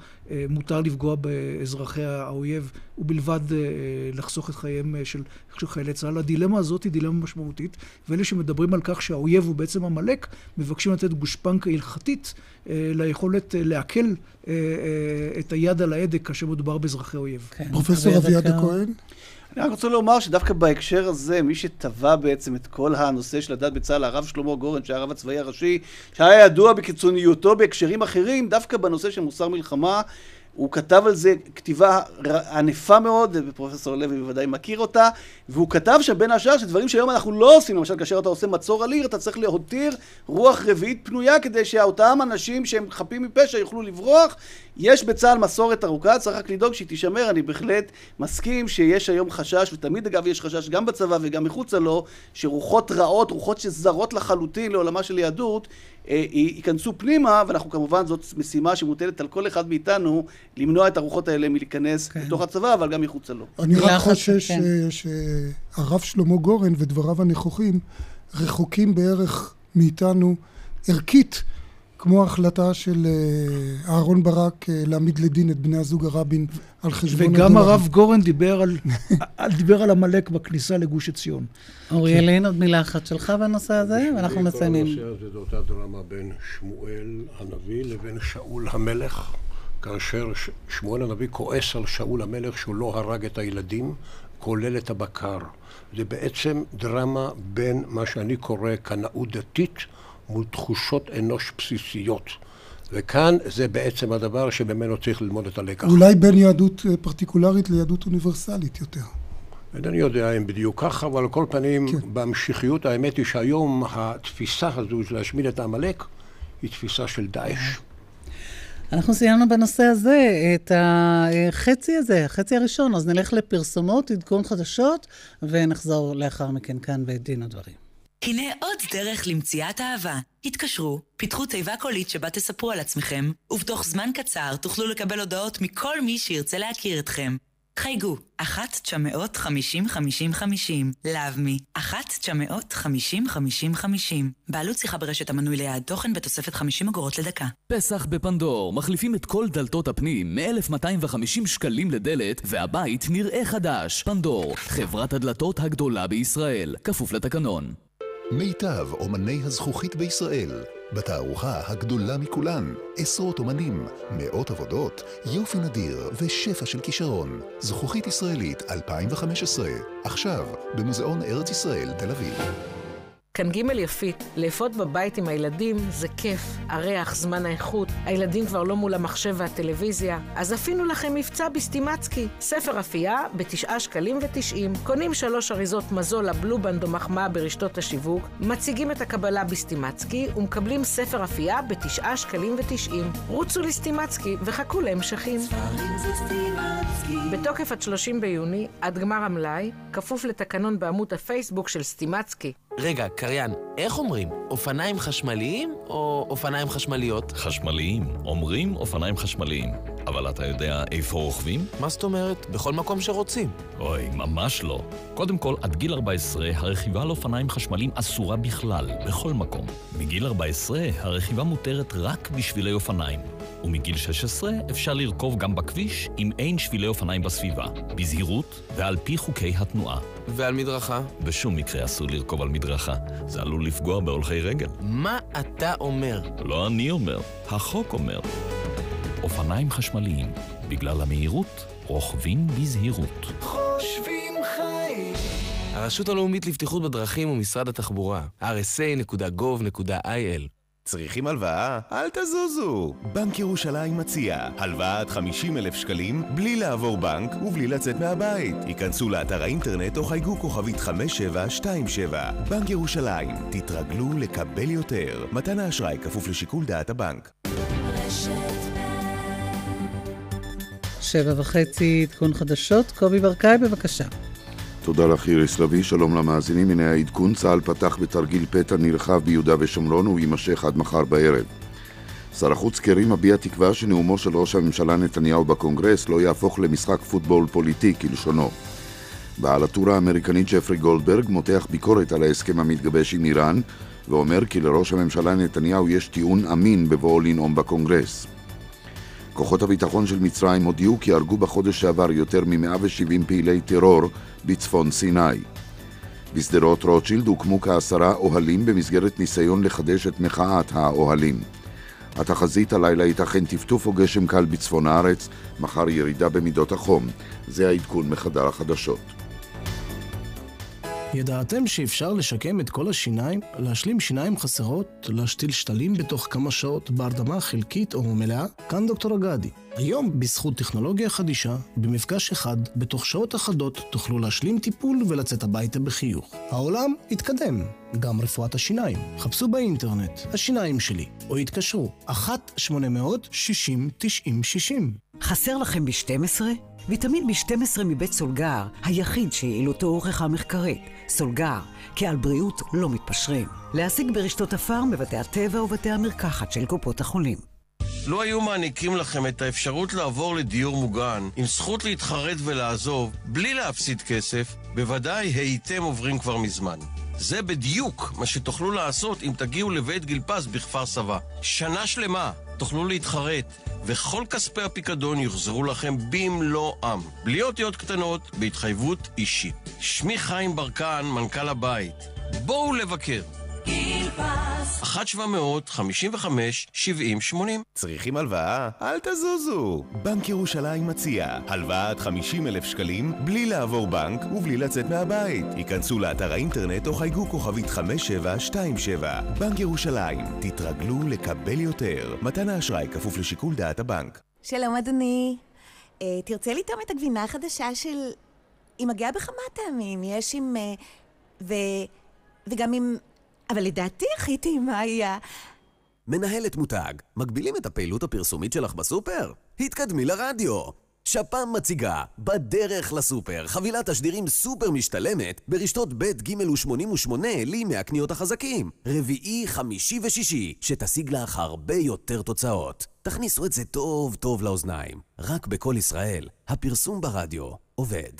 מותר לפגוע באזרחי האויב ובלבד לחסוך את חייהם של חיילי צה"ל. הדילמה הזאת היא דילמה משמעותית, ואלה שמדברים על כך שהאויב הוא בעצם עמלק, מבקשים לתת גושפנקה הלכתית ליכולת לעכל את היד על ההדק כאשר מדובר באזרחי אויב. כן, פרופסור אביעד הכהן? אני רק רוצה לומר שדווקא בהקשר הזה, מי שטבע בעצם את כל הנושא של הדת בצה"ל, הרב שלמה גורן, שהיה הרב הצבאי הראשי, שהיה ידוע בקיצוניותו בהקשרים אחרים, דווקא בנושא של מוסר מלחמה, הוא כתב על זה כתיבה ענפה מאוד, ופרופסור לוי בוודאי מכיר אותה, והוא כתב שבין השאר שדברים שהיום אנחנו לא עושים, למשל כאשר אתה עושה מצור על עיר, אתה צריך להותיר רוח רביעית פנויה כדי שאותם אנשים שהם חפים מפשע יוכלו לברוח. יש בצה"ל מסורת ארוכה, צריך רק לדאוג שהיא תישמר, אני בהחלט מסכים שיש היום חשש, ותמיד אגב יש חשש גם בצבא וגם מחוצה לו, שרוחות רעות, רוחות שזרות לחלוטין לעולמה של יהדות, ייכנסו פנימה, ואנחנו כמובן, זאת משימה שמוטלת על כל אחד מאיתנו, למנוע את הרוחות האלה מלהיכנס כן. לתוך הצבא, אבל גם מחוצה לו. אני רק חושש כן. שהרב שלמה גורן ודבריו הנכוחים רחוקים בערך מאיתנו ערכית. כמו ההחלטה של אהרון ברק להעמיד לדין את בני הזוג הרבין על חשבון... וגם הרב גורן דיבר על, דיבר על עמלק בכניסה לגוש עציון. אוריאל, אין עוד מילה אחת שלך בנושא הזה, ואנחנו מציינים. כל הנושא הזה זה אותה דרמה בין שמואל הנביא לבין שאול המלך, כאשר שמואל הנביא כועס על שאול המלך שהוא לא הרג את הילדים, כולל את הבקר. זה בעצם דרמה בין מה שאני קורא קנאות דתית מול תחושות אנוש בסיסיות. וכאן זה בעצם הדבר שממנו צריך ללמוד את הלקח. אולי בין יהדות פרטיקולרית ליהדות אוניברסלית יותר. אינני יודע אם בדיוק ככה, אבל על כל פנים, כן. בהמשכיות האמת היא שהיום התפיסה הזו של להשמיד את העמלק היא תפיסה של דאעש. אנחנו סיימנו בנושא הזה את החצי הזה, החצי הראשון, אז נלך לפרסומות, עדכון חדשות, ונחזור לאחר מכן כאן בדין הדברים. הנה עוד דרך למציאת אהבה. התקשרו, פיתחו תיבה קולית שבה תספרו על עצמכם, ובתוך זמן קצר תוכלו לקבל הודעות מכל מי שירצה להכיר אתכם. חייגו, 1-950-5050, לאבמי, 1-950-5050. בעלות שיחה ברשת המנוי ליעד תוכן בתוספת 50 אגורות לדקה. פסח בפנדור, מחליפים את כל דלתות הפנים מ-1250 שקלים לדלת, והבית נראה חדש. פנדור, חברת הדלתות הגדולה בישראל, כפוף לתקנון. מיטב אומני הזכוכית בישראל, בתערוכה הגדולה מכולן, עשרות אומנים, מאות עבודות, יופי נדיר ושפע של כישרון. זכוכית ישראלית 2015, עכשיו במוזיאון ארץ ישראל, תל אביב. כאן ג' יפית, לאפות בבית עם הילדים זה כיף. הריח, זמן האיכות, הילדים כבר לא מול המחשב והטלוויזיה, אז עשינו לכם מבצע בסטימצקי. ספר אפייה בתשעה שקלים ותשעים. קונים שלוש אריזות מזול הבלובנד או מחמאה ברשתות השיווק, מציגים את הקבלה בסטימצקי ומקבלים ספר אפייה בתשעה שקלים ותשעים. רוצו לסטימצקי וחכו להמשכים. בתוקף עד 30 ביוני, עד גמר המלאי, כפוף לתקנון בעמוד הפייסבוק של סטימצקי. רגע, קריין, איך אומרים? אופניים חשמליים או אופניים חשמליות? חשמליים. אומרים אופניים חשמליים. אבל אתה יודע איפה רוכבים? מה זאת אומרת? בכל מקום שרוצים. אוי, ממש לא. קודם כל, עד גיל 14, הרכיבה על אופניים חשמליים אסורה בכלל, בכל מקום. מגיל 14, הרכיבה מותרת רק בשבילי אופניים. ומגיל 16 אפשר לרכוב גם בכביש אם אין שבילי אופניים בסביבה, בזהירות ועל פי חוקי התנועה. ועל מדרכה? בשום מקרה אסור לרכוב על מדרכה, זה עלול לפגוע בהולכי רגל. מה אתה אומר? לא אני אומר, החוק אומר. אופניים חשמליים, בגלל המהירות, רוכבים בזהירות. חושבים חיים. הרשות הלאומית לבטיחות בדרכים ומשרד התחבורה, rsa.gov.il צריכים הלוואה? אל תזוזו! בנק ירושלים מציע הלוואה עד 50 אלף שקלים בלי לעבור בנק ובלי לצאת מהבית. היכנסו לאתר האינטרנט או חייגו כוכבית 5727. בנק ירושלים, תתרגלו לקבל יותר. מתן האשראי כפוף לשיקול דעת הבנק. שבע וחצי, עדכון חדשות. קובי ברקאי, בבקשה. תודה לך איריס לביא, שלום למאזינים. הנה העדכון, צה"ל פתח בתרגיל פתע נרחב ביהודה ושומרון ויימשך עד מחר בערב. שר החוץ קרי מביע תקווה שנאומו של ראש הממשלה נתניהו בקונגרס לא יהפוך למשחק פוטבול פוליטי כלשונו. בעל הטור האמריקני ג'פרי גולדברג מותח ביקורת על ההסכם המתגבש עם איראן ואומר כי לראש הממשלה נתניהו יש טיעון אמין בבואו לנאום בקונגרס. כוחות הביטחון של מצרים הודיעו כי הרגו בחודש שעבר יותר מ-170 פעילי טרור בצפון סיני. בשדרות רוטשילד הוקמו כעשרה אוהלים במסגרת ניסיון לחדש את מחאת האוהלים. התחזית הלילה ייתכן טפטוף או גשם קל בצפון הארץ, מחר ירידה במידות החום. זה העדכון מחדר החדשות. ידעתם שאפשר לשקם את כל השיניים, להשלים שיניים חסרות, להשתיל שתלים בתוך כמה שעות בהרדמה חלקית או מלאה? כאן דוקטור אגדי. היום, בזכות טכנולוגיה חדישה, במפגש אחד, בתוך שעות אחדות, תוכלו להשלים טיפול ולצאת הביתה בחיוך. העולם התקדם, גם רפואת השיניים. חפשו באינטרנט, השיניים שלי, או התקשרו, 1-800-60-90-60. חסר לכם ב-12? ויטמין B12 מבית סולגר, היחיד שיעילותו הוכחה מחקרית. סולגר, כי על בריאות לא מתפשרים. להשיג ברשתות הפארם בבתי הטבע ובתי המרקחת של קופות החולים. לו היו מעניקים לכם את האפשרות לעבור לדיור מוגן, עם זכות להתחרט ולעזוב, בלי להפסיד כסף, בוודאי הייתם עוברים כבר מזמן. זה בדיוק מה שתוכלו לעשות אם תגיעו לבית גיל פז בכפר סבא. שנה שלמה תוכלו להתחרט, וכל כספי הפיקדון יוחזרו לכם במלואם, בלי אותיות קטנות, בהתחייבות אישית. שמי חיים ברקן, מנכ"ל הבית. בואו לבקר. גיל פז 1-755-70-80 צריכים הלוואה? אל תזוזו! בנק ירושלים מציע הלוואה עד 50 אלף שקלים בלי לעבור בנק ובלי לצאת מהבית. היכנסו לאתר האינטרנט או חייגו כוכבית 5727. בנק ירושלים, תתרגלו לקבל יותר. מתן האשראי כפוף לשיקול דעת הבנק. שלום אדוני. Uh, תרצה לטעום את הגבינה החדשה של... היא מגיעה בכמה טעמים. יש עם... Uh, ו... וגם עם... אבל לדעתי הכי טעימה היא ה... מנהלת מותג, מגבילים את הפעילות הפרסומית שלך בסופר? התקדמי לרדיו! שפ"ם מציגה, בדרך לסופר, חבילת תשדירים סופר משתלמת ברשתות ב' ג' ו-88 לי מהקניות החזקים. רביעי, חמישי ושישי, שתשיג לך הרבה יותר תוצאות. תכניסו את זה טוב טוב לאוזניים. רק בכל ישראל, הפרסום ברדיו עובד.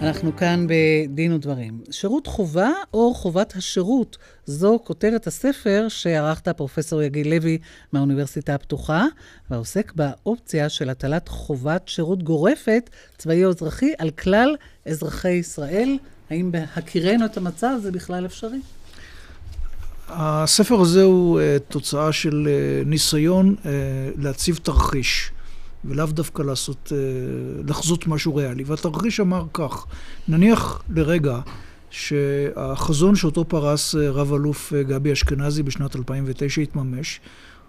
אנחנו כאן בדין ודברים. שירות חובה או חובת השירות? זו כותרת הספר שערכת פרופסור יגיל לוי מהאוניברסיטה הפתוחה, ועוסק באופציה של הטלת חובת שירות גורפת, צבאי או אזרחי, על כלל אזרחי ישראל. האם בהכירנו את המצב זה בכלל אפשרי? הספר הזה הוא uh, תוצאה של uh, ניסיון uh, להציב תרחיש. ולאו דווקא לעשות, לחזות משהו ריאלי. והתרחיש אמר כך, נניח לרגע שהחזון שאותו פרס רב-אלוף גבי אשכנזי בשנת 2009 התממש,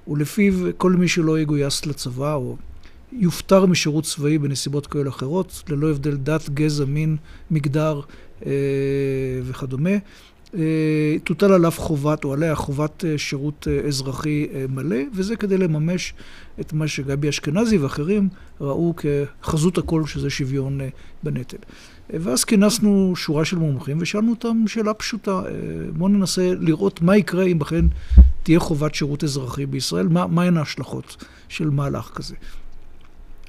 ולפיו כל מי שלא יגויס לצבא או יופטר משירות צבאי בנסיבות כאלה אחרות, ללא הבדל דת, גזע, מין, מגדר אה, וכדומה, אה, תוטל עליו חובת, או עליה חובת אה, שירות אה, אזרחי מלא, וזה כדי לממש את מה שגבי אשכנזי ואחרים ראו כחזות הכל, שזה שוויון בנטל. ואז כינסנו שורה של מומחים ושאלנו אותם שאלה פשוטה, בואו ננסה לראות מה יקרה אם אכן תהיה חובת שירות אזרחי בישראל, מה, מהן ההשלכות של מהלך כזה.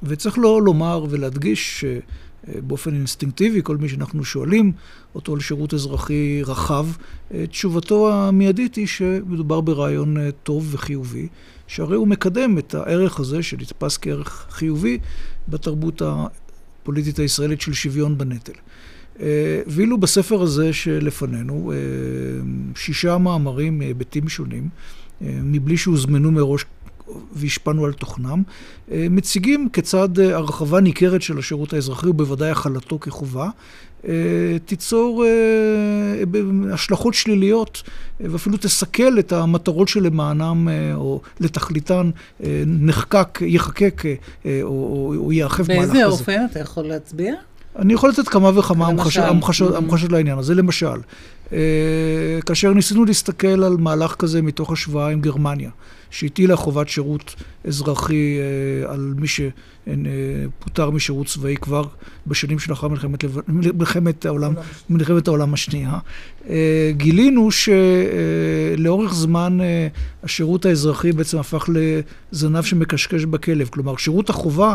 וצריך לא לומר ולהדגיש באופן אינסטינקטיבי, כל מי שאנחנו שואלים אותו על שירות אזרחי רחב, תשובתו המיידית היא שמדובר ברעיון טוב וחיובי, שהרי הוא מקדם את הערך הזה שנתפס כערך חיובי בתרבות הפוליטית הישראלית של שוויון בנטל. ואילו בספר הזה שלפנינו, שישה מאמרים מהיבטים שונים, מבלי שהוזמנו מראש והשפענו על תוכנם, מציגים כיצד הרחבה ניכרת של השירות האזרחי, ובוודאי החלתו כחובה, תיצור השלכות שליליות ואפילו תסכל את המטרות שלמענם או לתכליתן נחקק, יחקק או, או ייאכף מהלך כזה. באיזה אופן אתה יכול להצביע? אני יכול לתת כמה וכמה המחשות לעניין הזה. למשל, כאשר ניסינו להסתכל על מהלך כזה מתוך השוואה עם גרמניה, שהטילה חובת שירות אזרחי על מי שפוטר משירות צבאי כבר בשנים שלאחר מלחמת, מלחמת, העולם, מלחמת העולם השנייה, גילינו שלאורך זמן השירות האזרחי בעצם הפך לזנב שמקשקש בכלב. כלומר, שירות החובה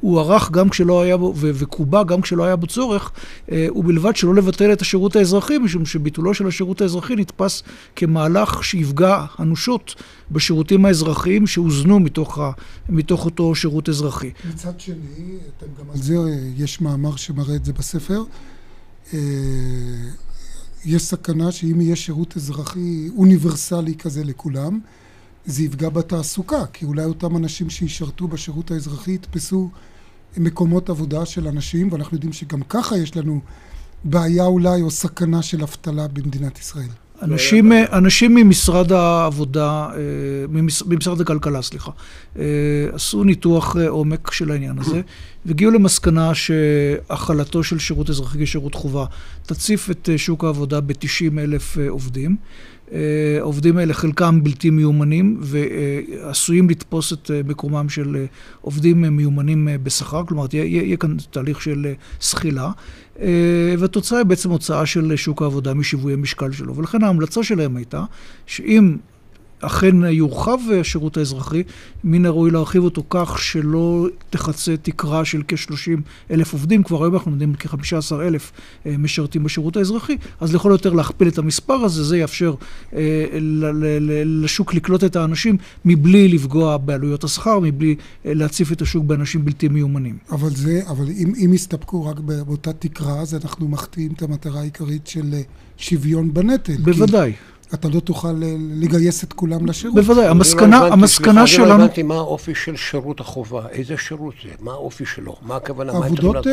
הוא ערך גם כשלא היה בו, וקובע גם כשלא היה בו צורך, ובלבד שלא לבטל את השירות האזרחי, משום שביטולו של השירות האזרחי נתפס כמהלך שיפגע אנושות בשירותים האזרחיים שהוזנו מתוך, ה, מתוך אותו שירות אזרחי. מצד שני, אתם גם על זה, יש מאמר שמראה את זה בספר, יש סכנה שאם יהיה שירות אזרחי אוניברסלי כזה לכולם, זה יפגע בתעסוקה, כי אולי אותם אנשים שישרתו בשירות האזרחי יתפסו מקומות עבודה של אנשים, ואנחנו יודעים שגם ככה יש לנו בעיה אולי או סכנה של אבטלה במדינת ישראל. אנשים, אנשים ממשרד העבודה, ממשרד הכלכלה, סליחה, עשו ניתוח עומק של העניין הזה, והגיעו למסקנה שהחלתו של שירות אזרחי כשירות חובה תציף את שוק העבודה ב-90 אלף עובדים. העובדים האלה חלקם בלתי מיומנים ועשויים לתפוס את מקומם של עובדים מיומנים בשכר, כלומר יהיה כאן תהליך של זחילה. והתוצאה היא בעצם הוצאה של שוק העבודה משיווי המשקל שלו. ולכן ההמלצה שלהם הייתה שאם אכן יורחב השירות האזרחי, מן הראוי להרחיב אותו כך שלא תחצה תקרה של כ-30 אלף עובדים, כבר היום אנחנו יודעים כ-15 אלף משרתים בשירות האזרחי, אז לכל יותר להכפיל את המספר הזה, זה יאפשר אה, לשוק לקלוט את האנשים מבלי לפגוע בעלויות השכר, מבלי להציף את השוק באנשים בלתי מיומנים. אבל זה, אבל אם, אם יסתפקו רק באותה תקרה, אז אנחנו מחטיאים את המטרה העיקרית של שוויון בנטל. בוודאי. כי... אתה לא תוכל לגייס את כולם לשירות. בוודאי, המסקנה, המסקנה שלנו... אני לא הבנתי מה האופי של שירות החובה, איזה שירות זה, מה האופי שלו, מה הכוונה, מה עבודות...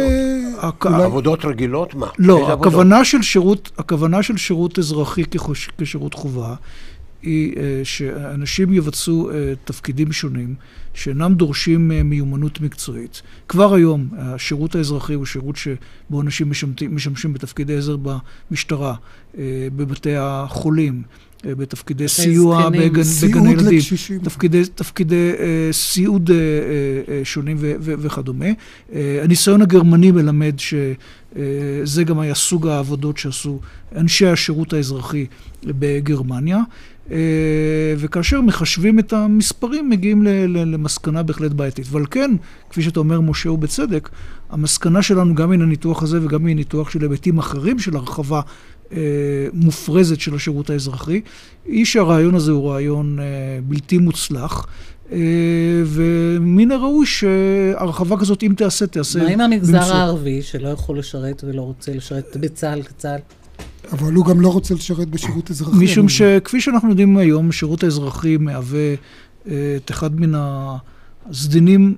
עבודות רגילות, מה? לא, הכוונה של שירות, הכוונה של שירות אזרחי כשירות חובה, היא שאנשים יבצעו תפקידים שונים, שאינם דורשים מיומנות מקצועית. כבר היום השירות האזרחי הוא שירות שבו אנשים משמשים, משמשים בתפקידי עזר במשטרה, בבתי החולים, בתפקידי סיוע בגן, בגן ילדים, תפקידי, תפקידי אה, סיעוד אה, אה, שונים ו, ו, וכדומה. אה, הניסיון הגרמני מלמד שזה גם היה סוג העבודות שעשו אנשי השירות האזרחי בגרמניה. וכאשר מחשבים את המספרים, מגיעים למסקנה בהחלט בעייתית. אבל כן, כפי שאתה אומר, משה, ובצדק, המסקנה שלנו גם מן הניתוח הזה וגם מניתוח של היבטים אחרים של הרחבה מופרזת של השירות האזרחי, היא שהרעיון הזה הוא רעיון בלתי מוצלח. ומן הראוי שהרחבה כזאת, אם תיעשה, תיעשה מה עם המגזר הערבי, שלא יכול לשרת ולא רוצה לשרת בצה"ל כצה"ל? אבל הוא גם לא רוצה לשרת בשירות אזרחי. משום שכפי שאנחנו יודעים היום, שירות האזרחי מהווה את אחד מן הסדינים,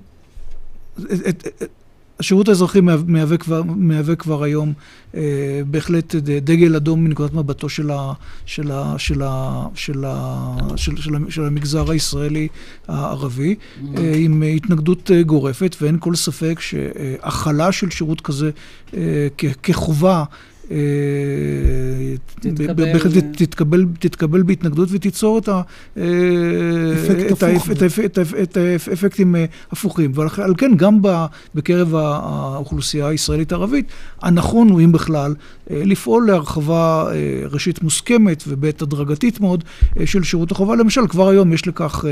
את, את, השירות האזרחי מהווה כבר, מהווה כבר היום אה, בהחלט דגל אדום מנקודת מבטו של, ה, של, ה, של, ה, של, ה, של, של, של המגזר הישראלי הערבי, mm-hmm. אה, עם התנגדות גורפת, ואין כל ספק שהכלה של שירות כזה אה, כ, כחובה תתקבל, תתקבל בהתנגדות ותיצור את, ה, את האפקטים הפוכים. ועל כן, גם בקרב האוכלוסייה הישראלית-ערבית, הנכון הוא, אם בכלל, לפעול להרחבה ראשית מוסכמת ובעת הדרגתית מאוד של שירות החובה. למשל, כבר היום יש לכך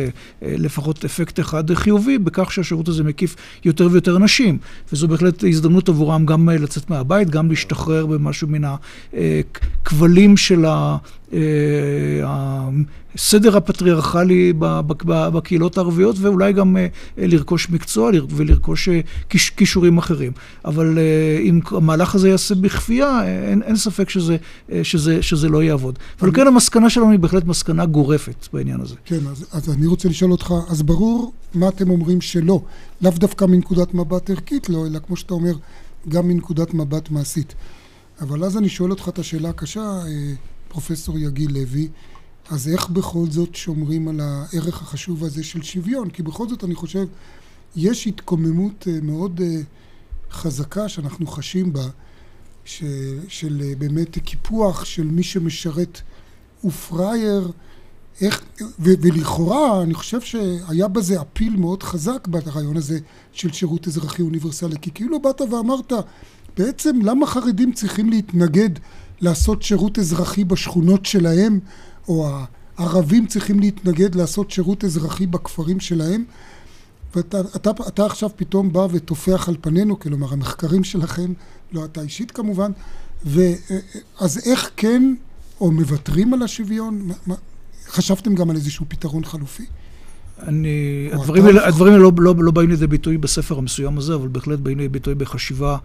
לפחות אפקט אחד חיובי, בכך שהשירות הזה מקיף יותר ויותר נשים, וזו בהחלט הזדמנות עבורם גם לצאת מהבית, גם להשתחרר במשהו מן הכבלים הערכים של ה... הסדר הפטריארכלי בקהילות הערביות, ואולי גם לרכוש מקצוע ולרכוש כישורים אחרים. אבל אם המהלך הזה ייעשה בכפייה, אין, אין ספק שזה, שזה, שזה לא יעבוד. אבל כן, המסקנה שלנו היא בהחלט מסקנה גורפת בעניין הזה. כן, אז, אז אני רוצה לשאול אותך, אז ברור מה אתם אומרים שלא. לאו דווקא מנקודת מבט ערכית לא, אלא כמו שאתה אומר, גם מנקודת מבט מעשית. אבל אז אני שואל אותך את השאלה הקשה, פרופסור יגיל לוי, אז איך בכל זאת שומרים על הערך החשוב הזה של שוויון? כי בכל זאת אני חושב, יש התקוממות מאוד חזקה שאנחנו חשים בה, ש, של באמת קיפוח של מי שמשרת הוא פראייר, איך, ו, ולכאורה אני חושב שהיה בזה אפיל מאוד חזק ברעיון הזה של שירות אזרחי אוניברסלי, כי כאילו באת ואמרת, בעצם למה חרדים צריכים להתנגד לעשות שירות אזרחי בשכונות שלהם, או הערבים צריכים להתנגד לעשות שירות אזרחי בכפרים שלהם, ואתה אתה, אתה עכשיו פתאום בא וטופח על פנינו, כלומר המחקרים שלכם, לא אתה אישית כמובן, ואז איך כן, או מוותרים על השוויון? חשבתם גם על איזשהו פתרון חלופי? אני, הדברים האלה, הדברים האלה לא, לא, לא באים לידי ביטוי בספר המסוים הזה, אבל בהחלט באים לידי ביטוי בחשיבה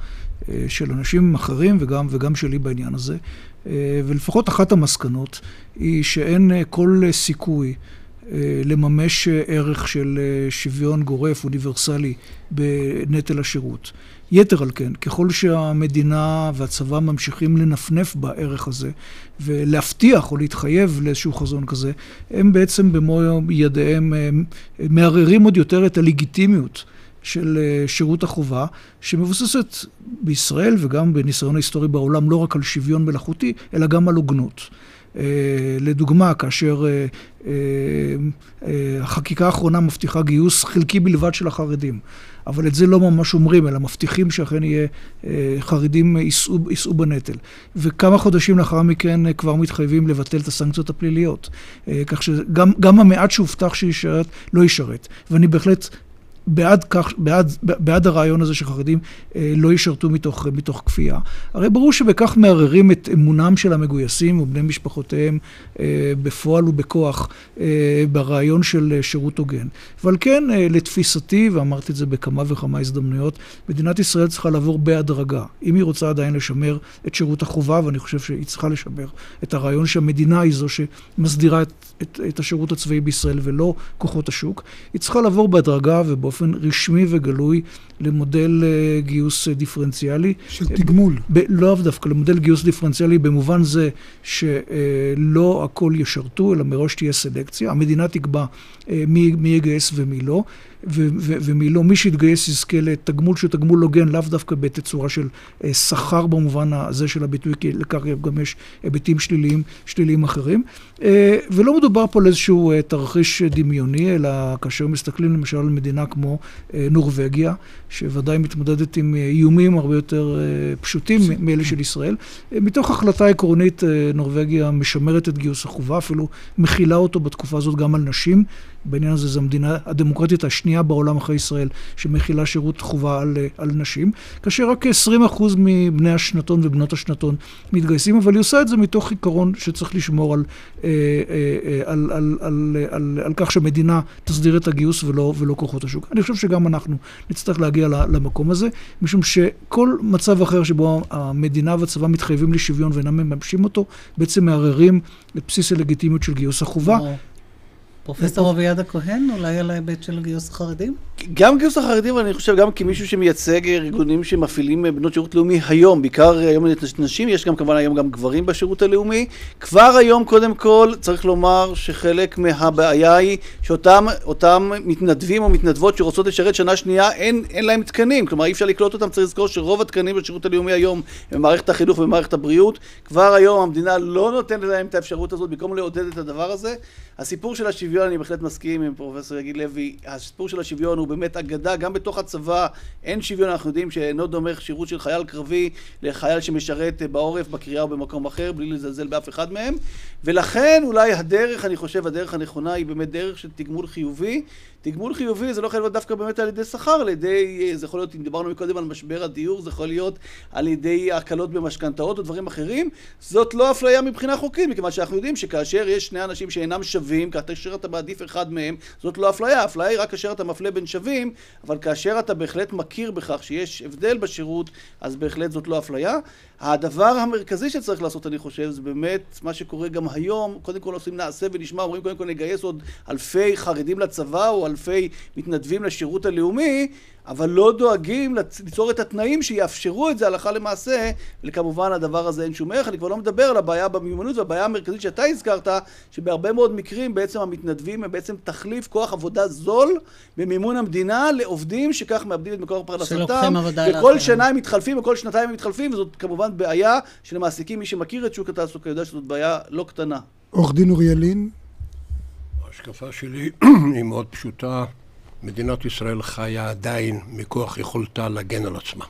אה, של אנשים אחרים וגם, וגם שלי בעניין הזה. אה, ולפחות אחת המסקנות היא שאין אה, כל סיכוי אה, לממש ערך של שוויון גורף, אוניברסלי, בנטל השירות. יתר על כן, ככל שהמדינה והצבא ממשיכים לנפנף בערך הזה ולהבטיח או להתחייב לאיזשהו חזון כזה, הם בעצם במו ידיהם מערערים עוד יותר את הלגיטימיות של שירות החובה, שמבוססת בישראל וגם בניסיון ההיסטורי בעולם לא רק על שוויון מלאכותי, אלא גם על הוגנות. לדוגמה, כאשר החקיקה האחרונה מבטיחה גיוס חלקי בלבד של החרדים. אבל את זה לא ממש אומרים, אלא מבטיחים שאכן יהיה חרדים יישאו, בנטל. וכמה חודשים לאחר מכן כבר מתחייבים לבטל את הסנקציות הפליליות. כך שגם המעט שהובטח שישרת, לא ישרת. ואני בהחלט בעד, כך, בעד, בעד הרעיון הזה שחרדים אה, לא ישרתו מתוך, מתוך כפייה. הרי ברור שבכך מערערים את אמונם של המגויסים ובני משפחותיהם אה, בפועל ובכוח אה, ברעיון של שירות הוגן. אבל כן, אה, לתפיסתי, ואמרתי את זה בכמה וכמה הזדמנויות, מדינת ישראל צריכה לעבור בהדרגה. אם היא רוצה עדיין לשמר את שירות החובה, ואני חושב שהיא צריכה לשמר את הרעיון שהמדינה היא זו שמסדירה את, את, את השירות הצבאי בישראל ולא כוחות השוק, היא צריכה לעבור בהדרגה ובאופן... באופן רשמי וגלוי למודל uh, גיוס uh, דיפרנציאלי. של תגמול. ב- לא דווקא, למודל גיוס דיפרנציאלי במובן זה שלא uh, הכל ישרתו, אלא מראש תהיה סלקציה. המדינה תקבע מי, מי יגייס ומי לא. ומי לא, מי שיתגייס יזכה לתגמול שהוא תגמול הוגן, לאו דווקא בתצורה של אה, שכר במובן הזה של הביטוי, כי לכך גם יש היבטים שליליים, שליליים אחרים. אה, ולא מדובר פה על איזשהו אה, תרחיש דמיוני, אלא כאשר מסתכלים למשל על מדינה כמו נורבגיה, שוודאי מתמודדת עם איומים הרבה יותר פשוטים מאלה של ישראל. מתוך החלטה עקרונית, נורבגיה משמרת את גיוס החובה, אפילו מכילה אותו בתקופה הזאת גם על נשים. בעניין הזה זו המדינה הדמוקרטית השנייה בעולם אחרי ישראל שמכילה שירות חובה על, על נשים, כאשר רק 20% מבני השנתון ובנות השנתון מתגייסים, אבל היא עושה את זה מתוך עיקרון שצריך לשמור על, אה, אה, על, על, על, על, על כך שהמדינה תסדיר את הגיוס ולא, ולא כוחות השוק. אני חושב שגם אנחנו נצטרך להגיע למקום הזה, משום שכל מצב אחר שבו המדינה והצבא מתחייבים לשוויון ואינם מממשים אותו, בעצם מערערים את בסיס הלגיטימיות של גיוס החובה. פרופסור אביעד הכהן, אולי על ההיבט של גיוס החרדים? גם גיוס החרדים, ואני חושב גם כמישהו שמייצג ארגונים שמפעילים בנות שירות לאומי היום, בעיקר היום נשים, יש גם כמובן היום גם גברים בשירות הלאומי. כבר היום, קודם כל, צריך לומר שחלק מהבעיה היא שאותם מתנדבים או מתנדבות שרוצות לשרת שנה שנייה, אין, אין להם תקנים. כלומר, אי אפשר לקלוט אותם, צריך לזכור שרוב התקנים בשירות הלאומי היום הם במערכת החינוך ובמערכת הבריאות. כבר היום המדינה לא נותנת להם את האפשרות הזאת, במקום לעודד את הדבר הזה. הסיפור של השוויון השוויון, אני בהחלט מסכים עם פרופסור יגיד לוי. הסיפור של השוויון הוא באמת אגדה, גם בתוך הצבא אין שוויון, אנחנו יודעים שאינו דומה שירות של חייל קרבי לחייל שמשרת בעורף, בקריאה או במקום אחר, בלי לזלזל באף אחד מהם. ולכן אולי הדרך, אני חושב, הדרך הנכונה היא באמת דרך של תגמול חיובי. תגמול חיובי זה לא יכול להיות דווקא באמת על ידי שכר, על ידי, זה יכול להיות, אם דיברנו מקודם על משבר הדיור, זה יכול להיות על ידי הקלות במשכנתאות או דברים אחרים. זאת לא אפליה מבחינה חוקית, מכיוון שאנחנו יודעים שכאשר יש שני אנשים שאינם שווים, כאשר אתה מעדיף אחד מהם, זאת לא אפליה. אפליה היא רק כאשר אתה מפלה בין שווים, אבל כאשר אתה בהחלט מכיר בכך שיש הבדל בשירות, אז בהחלט זאת לא אפליה. הדבר המרכזי שצריך לעשות, אני חושב, זה באמת מה שקורה גם היום. קודם כל עושים נעשה ונשמע, אומרים קודם כל נגייס עוד אלפי חרדים לצבא או אלפי מתנדבים לשירות הלאומי, אבל לא דואגים ליצור את התנאים שיאפשרו את זה הלכה למעשה, וכמובן הדבר הזה אין שום ערך. אני כבר לא מדבר על הבעיה במיומנות והבעיה המרכזית שאתה הזכרת, שבהרבה מאוד מקרים בעצם המתנדבים הם בעצם תחליף כוח עבודה זול במימון המדינה לעובדים שכך מאבדים את מקור פרנסתם. וכל שנה הם מתחלפים וכל שנתיים הם מתחלפים, וזאת כמובן בעיה שלמעסיקים, מי שמכיר את שוק התעסוקה יודע שזאת בעיה לא קטנה. עורך דין אוריאל לין. ההשקפה שלי היא מאוד פשוטה. מדינת ישראל חיה עדיין מכוח יכולתה להגן על עצמה.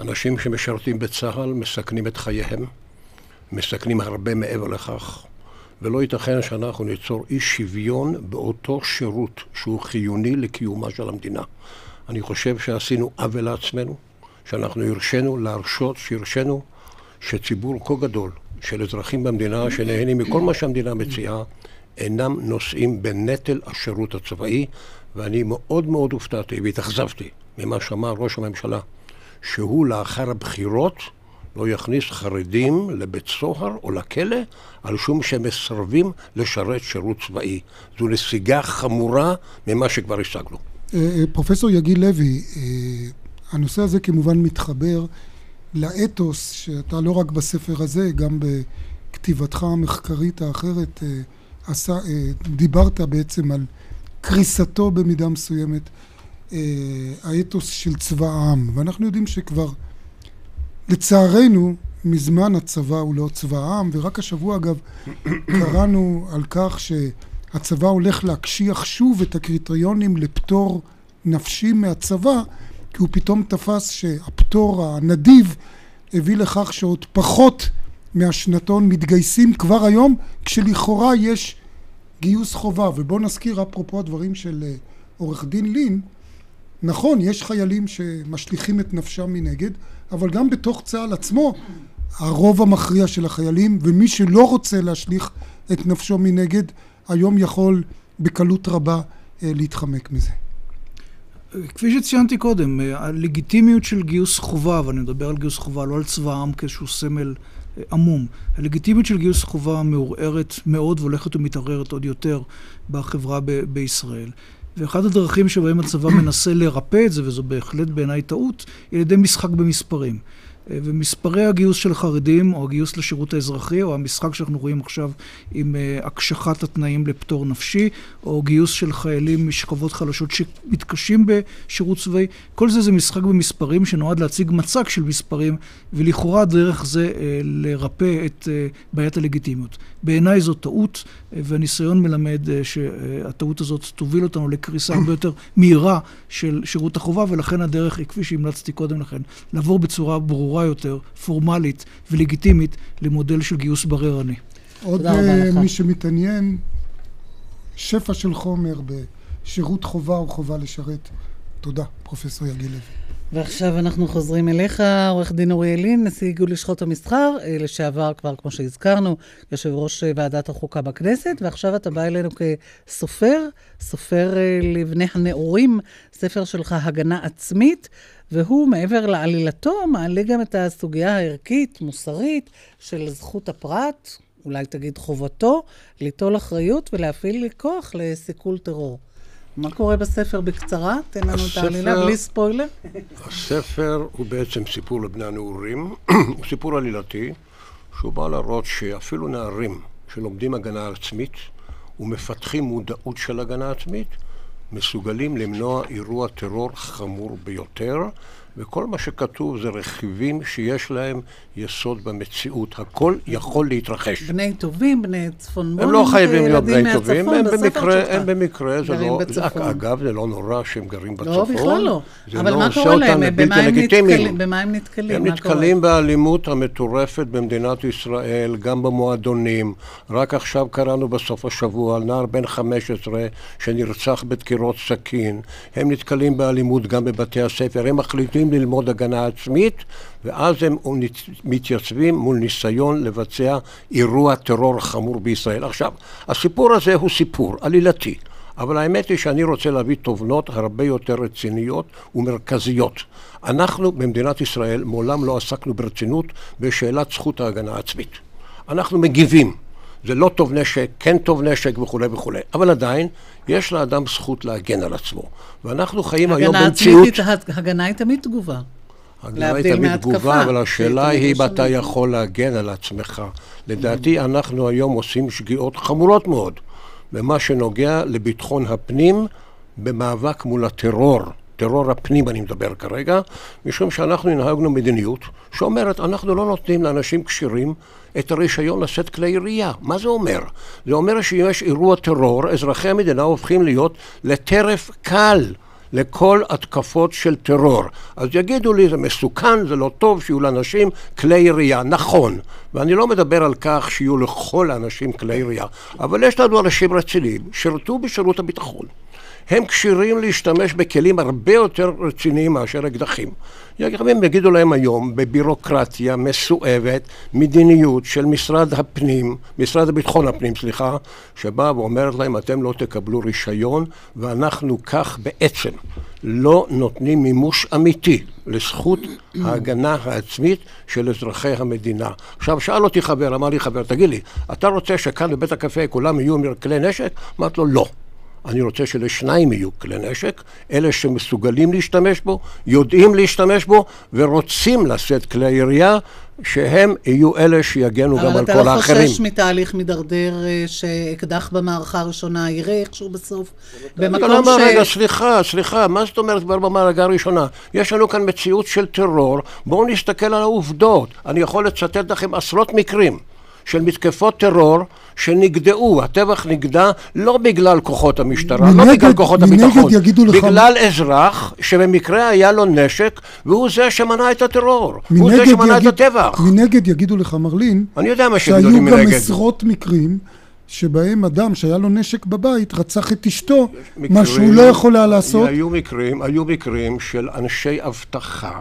אנשים שמשרתים בצה"ל מסכנים את חייהם, מסכנים הרבה מעבר לכך, ולא ייתכן שאנחנו ניצור אי שוויון באותו שירות שהוא חיוני לקיומה של המדינה. אני חושב שעשינו עוול לעצמנו, שאנחנו הרשינו להרשות, שהרשינו שציבור כה גדול של אזרחים במדינה שנהנים מכל מה שהמדינה מציעה, אינם נושאים בנטל השירות הצבאי, ואני מאוד מאוד הופתעתי והתאכזבתי ממה שאמר ראש הממשלה, שהוא לאחר הבחירות לא יכניס חרדים לבית סוהר או לכלא על שום שהם מסרבים לשרת שירות צבאי. זו נסיגה חמורה ממה שכבר השגנו. אה, אה, פרופסור יגיל לוי, אה, הנושא הזה כמובן מתחבר לאתוס שאתה לא רק בספר הזה, גם בכתיבתך המחקרית האחרת עשה, דיברת בעצם על קריסתו במידה מסוימת, אה, האתוס של צבא העם. ואנחנו יודעים שכבר, לצערנו, מזמן הצבא הוא לא צבא העם, ורק השבוע אגב קראנו על כך שהצבא הולך להקשיח שוב את הקריטריונים לפטור נפשי מהצבא, כי הוא פתאום תפס שהפטור הנדיב הביא לכך שעוד פחות מהשנתון מתגייסים כבר היום, כשלכאורה יש גיוס חובה, ובואו נזכיר אפרופו הדברים של אה, עורך דין לין, נכון, יש חיילים שמשליכים את נפשם מנגד, אבל גם בתוך צה"ל עצמו, הרוב המכריע של החיילים, ומי שלא רוצה להשליך את נפשו מנגד, היום יכול בקלות רבה אה, להתחמק מזה. כפי שציינתי קודם, אה, הלגיטימיות של גיוס חובה, ואני מדבר על גיוס חובה, לא על צבא העם כאיזשהו סמל עמום. הלגיטימיות של גיוס חובה מעורערת מאוד והולכת ומתערערת עוד יותר בחברה ב- בישראל. ואחת הדרכים שבהם הצבא מנסה לרפא את זה, וזו בהחלט בעיניי טעות, היא על ידי משחק במספרים. ומספרי הגיוס של חרדים, או הגיוס לשירות האזרחי, או המשחק שאנחנו רואים עכשיו עם uh, הקשחת התנאים לפטור נפשי, או גיוס של חיילים משכבות חלשות שמתקשים בשירות צבאי, כל זה זה משחק במספרים שנועד להציג מצג של מספרים, ולכאורה דרך זה uh, לרפא את uh, בעיית הלגיטימיות. בעיניי זו טעות, והניסיון מלמד שהטעות הזאת תוביל אותנו לקריסה הרבה יותר מהירה של שירות החובה, ולכן הדרך היא, כפי שהמלצתי קודם לכן, לעבור בצורה ברורה. ברורה יותר, פורמלית ולגיטימית, למודל של גיוס בררני. עוד אה, מי שמתעניין, שפע של חומר בשירות חובה או חובה לשרת. תודה, פרופסור יגיל לוי. ועכשיו אנחנו חוזרים אליך, עורך דין אוריאל לין, נשיא איגוד לשכות המסחר, אה, לשעבר כבר, כמו שהזכרנו, יושב ראש אה, ועדת החוקה בכנסת, ועכשיו אתה בא אלינו כסופר, סופר לבני הנעורים, ספר שלך הגנה עצמית. והוא, מעבר לעלילתו, מעלה גם את הסוגיה הערכית, מוסרית, של זכות הפרט, אולי תגיד חובתו, ליטול אחריות ולהפעיל כוח לסיכול טרור. מה קורה בספר בקצרה? תן לנו הספר, את העלילה בלי ספוילר. הספר הוא בעצם סיפור לבני הנעורים, הוא סיפור עלילתי, שהוא בא להראות שאפילו נערים שלומדים הגנה עצמית ומפתחים מודעות של הגנה עצמית, מסוגלים למנוע אירוע טרור חמור ביותר, וכל מה שכתוב זה רכיבים שיש להם יסוד במציאות. הכל יכול להתרחש. בני טובים, בני צפון הם לא חייבים להיות בני טובים, הם במקרה. הם במקרה, זה לא, בצפון. אגב, זה לא נורא שהם גרים בצפון. לא, בכלל לא. זה אבל לא מה קורה להם? במה הם. נתקלים? במה הם נתקלים? הם נתקלים באלימות המטורפת במדינת ישראל, גם במועדונים. רק עכשיו קראנו בסוף השבוע על נער בן 15 שנרצח בדקירות סכין. הם נתקלים באלימות גם בבתי הספר. הם מחליטים ללמוד הגנה עצמית, ואז הם מתייצבים מול ניסיון לבצע אירוע טרור חמור בישראל. עכשיו, הסיפור הזה הוא סיפור עלילתי. אבל האמת היא שאני רוצה להביא תובנות הרבה יותר רציניות ומרכזיות. אנחנו במדינת ישראל מעולם לא עסקנו ברצינות בשאלת זכות ההגנה העצמית. אנחנו מגיבים. זה לא טוב נשק, כן טוב נשק וכולי וכולי. אבל עדיין, יש לאדם זכות להגן על עצמו. ואנחנו חיים היום במציאות... הגנה היא תמיד תגובה. הגנה היא תמיד. תגובה, אבל השאלה היא אם אתה יכול להגן על עצמך. לדעתי אנחנו היום עושים שגיאות חמורות מאוד במה שנוגע לביטחון הפנים במאבק מול הטרור. טרור הפנים אני מדבר כרגע, משום שאנחנו הנהגנו מדיניות שאומרת אנחנו לא נותנים לאנשים כשירים את הרישיון לשאת כלי ירייה. מה זה אומר? זה אומר שאם יש אירוע טרור, אזרחי המדינה הופכים להיות לטרף קל. לכל התקפות של טרור. אז יגידו לי, זה מסוכן, זה לא טוב שיהיו לאנשים כלי ירייה. נכון, ואני לא מדבר על כך שיהיו לכל האנשים כלי ירייה, אבל יש לנו אנשים רציניים, שירתו בשירות הביטחון. הם כשירים להשתמש בכלים הרבה יותר רציניים מאשר אקדחים. הם יגידו להם היום, בבירוקרטיה מסואבת, מדיניות של משרד הפנים, משרד הביטחון הפנים, סליחה, שבאה ואומרת להם, אתם לא תקבלו רישיון, ואנחנו כך בעצם לא נותנים מימוש אמיתי לזכות ההגנה העצמית של אזרחי המדינה. עכשיו, שאל אותי חבר, אמר לי חבר, תגיד לי, אתה רוצה שכאן בבית הקפה כולם יהיו כלי נשק? אמרתי לו, לא. אני רוצה שלשניים יהיו כלי נשק, אלה שמסוגלים להשתמש בו, יודעים להשתמש בו ורוצים לשאת כלי ירייה, שהם יהיו אלה שיגנו גם אבל על אתה כל לא האחרים. חושש מתהליך מידרדר אה, שאקדח במערכה הראשונה יראה איכשהו בסוף? במקום למה, ש... רגע, סליחה, סליחה, מה זאת אומרת כבר במערכה הראשונה? יש לנו כאן מציאות של טרור, בואו נסתכל על העובדות. אני יכול לצטט לכם עשרות מקרים. של מתקפות טרור שנגדעו, הטבח נגדע לא בגלל כוחות המשטרה, לא מנגד- בגלל כוחות מנגד הביטחון, יגידו לך- בגלל אזרח שבמקרה היה לו נשק והוא זה שמנע את הטרור, הוא זה שמנע את יגיד- הטבח. מנגד יגידו לך, מרלין, אני יודע מה שהיו גם מנגד. עשרות מקרים שבהם אדם שהיה לו נשק בבית רצח את אשתו, מה מקרים- שהוא לא יכול היה לעשות. היו מקרים, היו מקרים של אנשי אבטחה.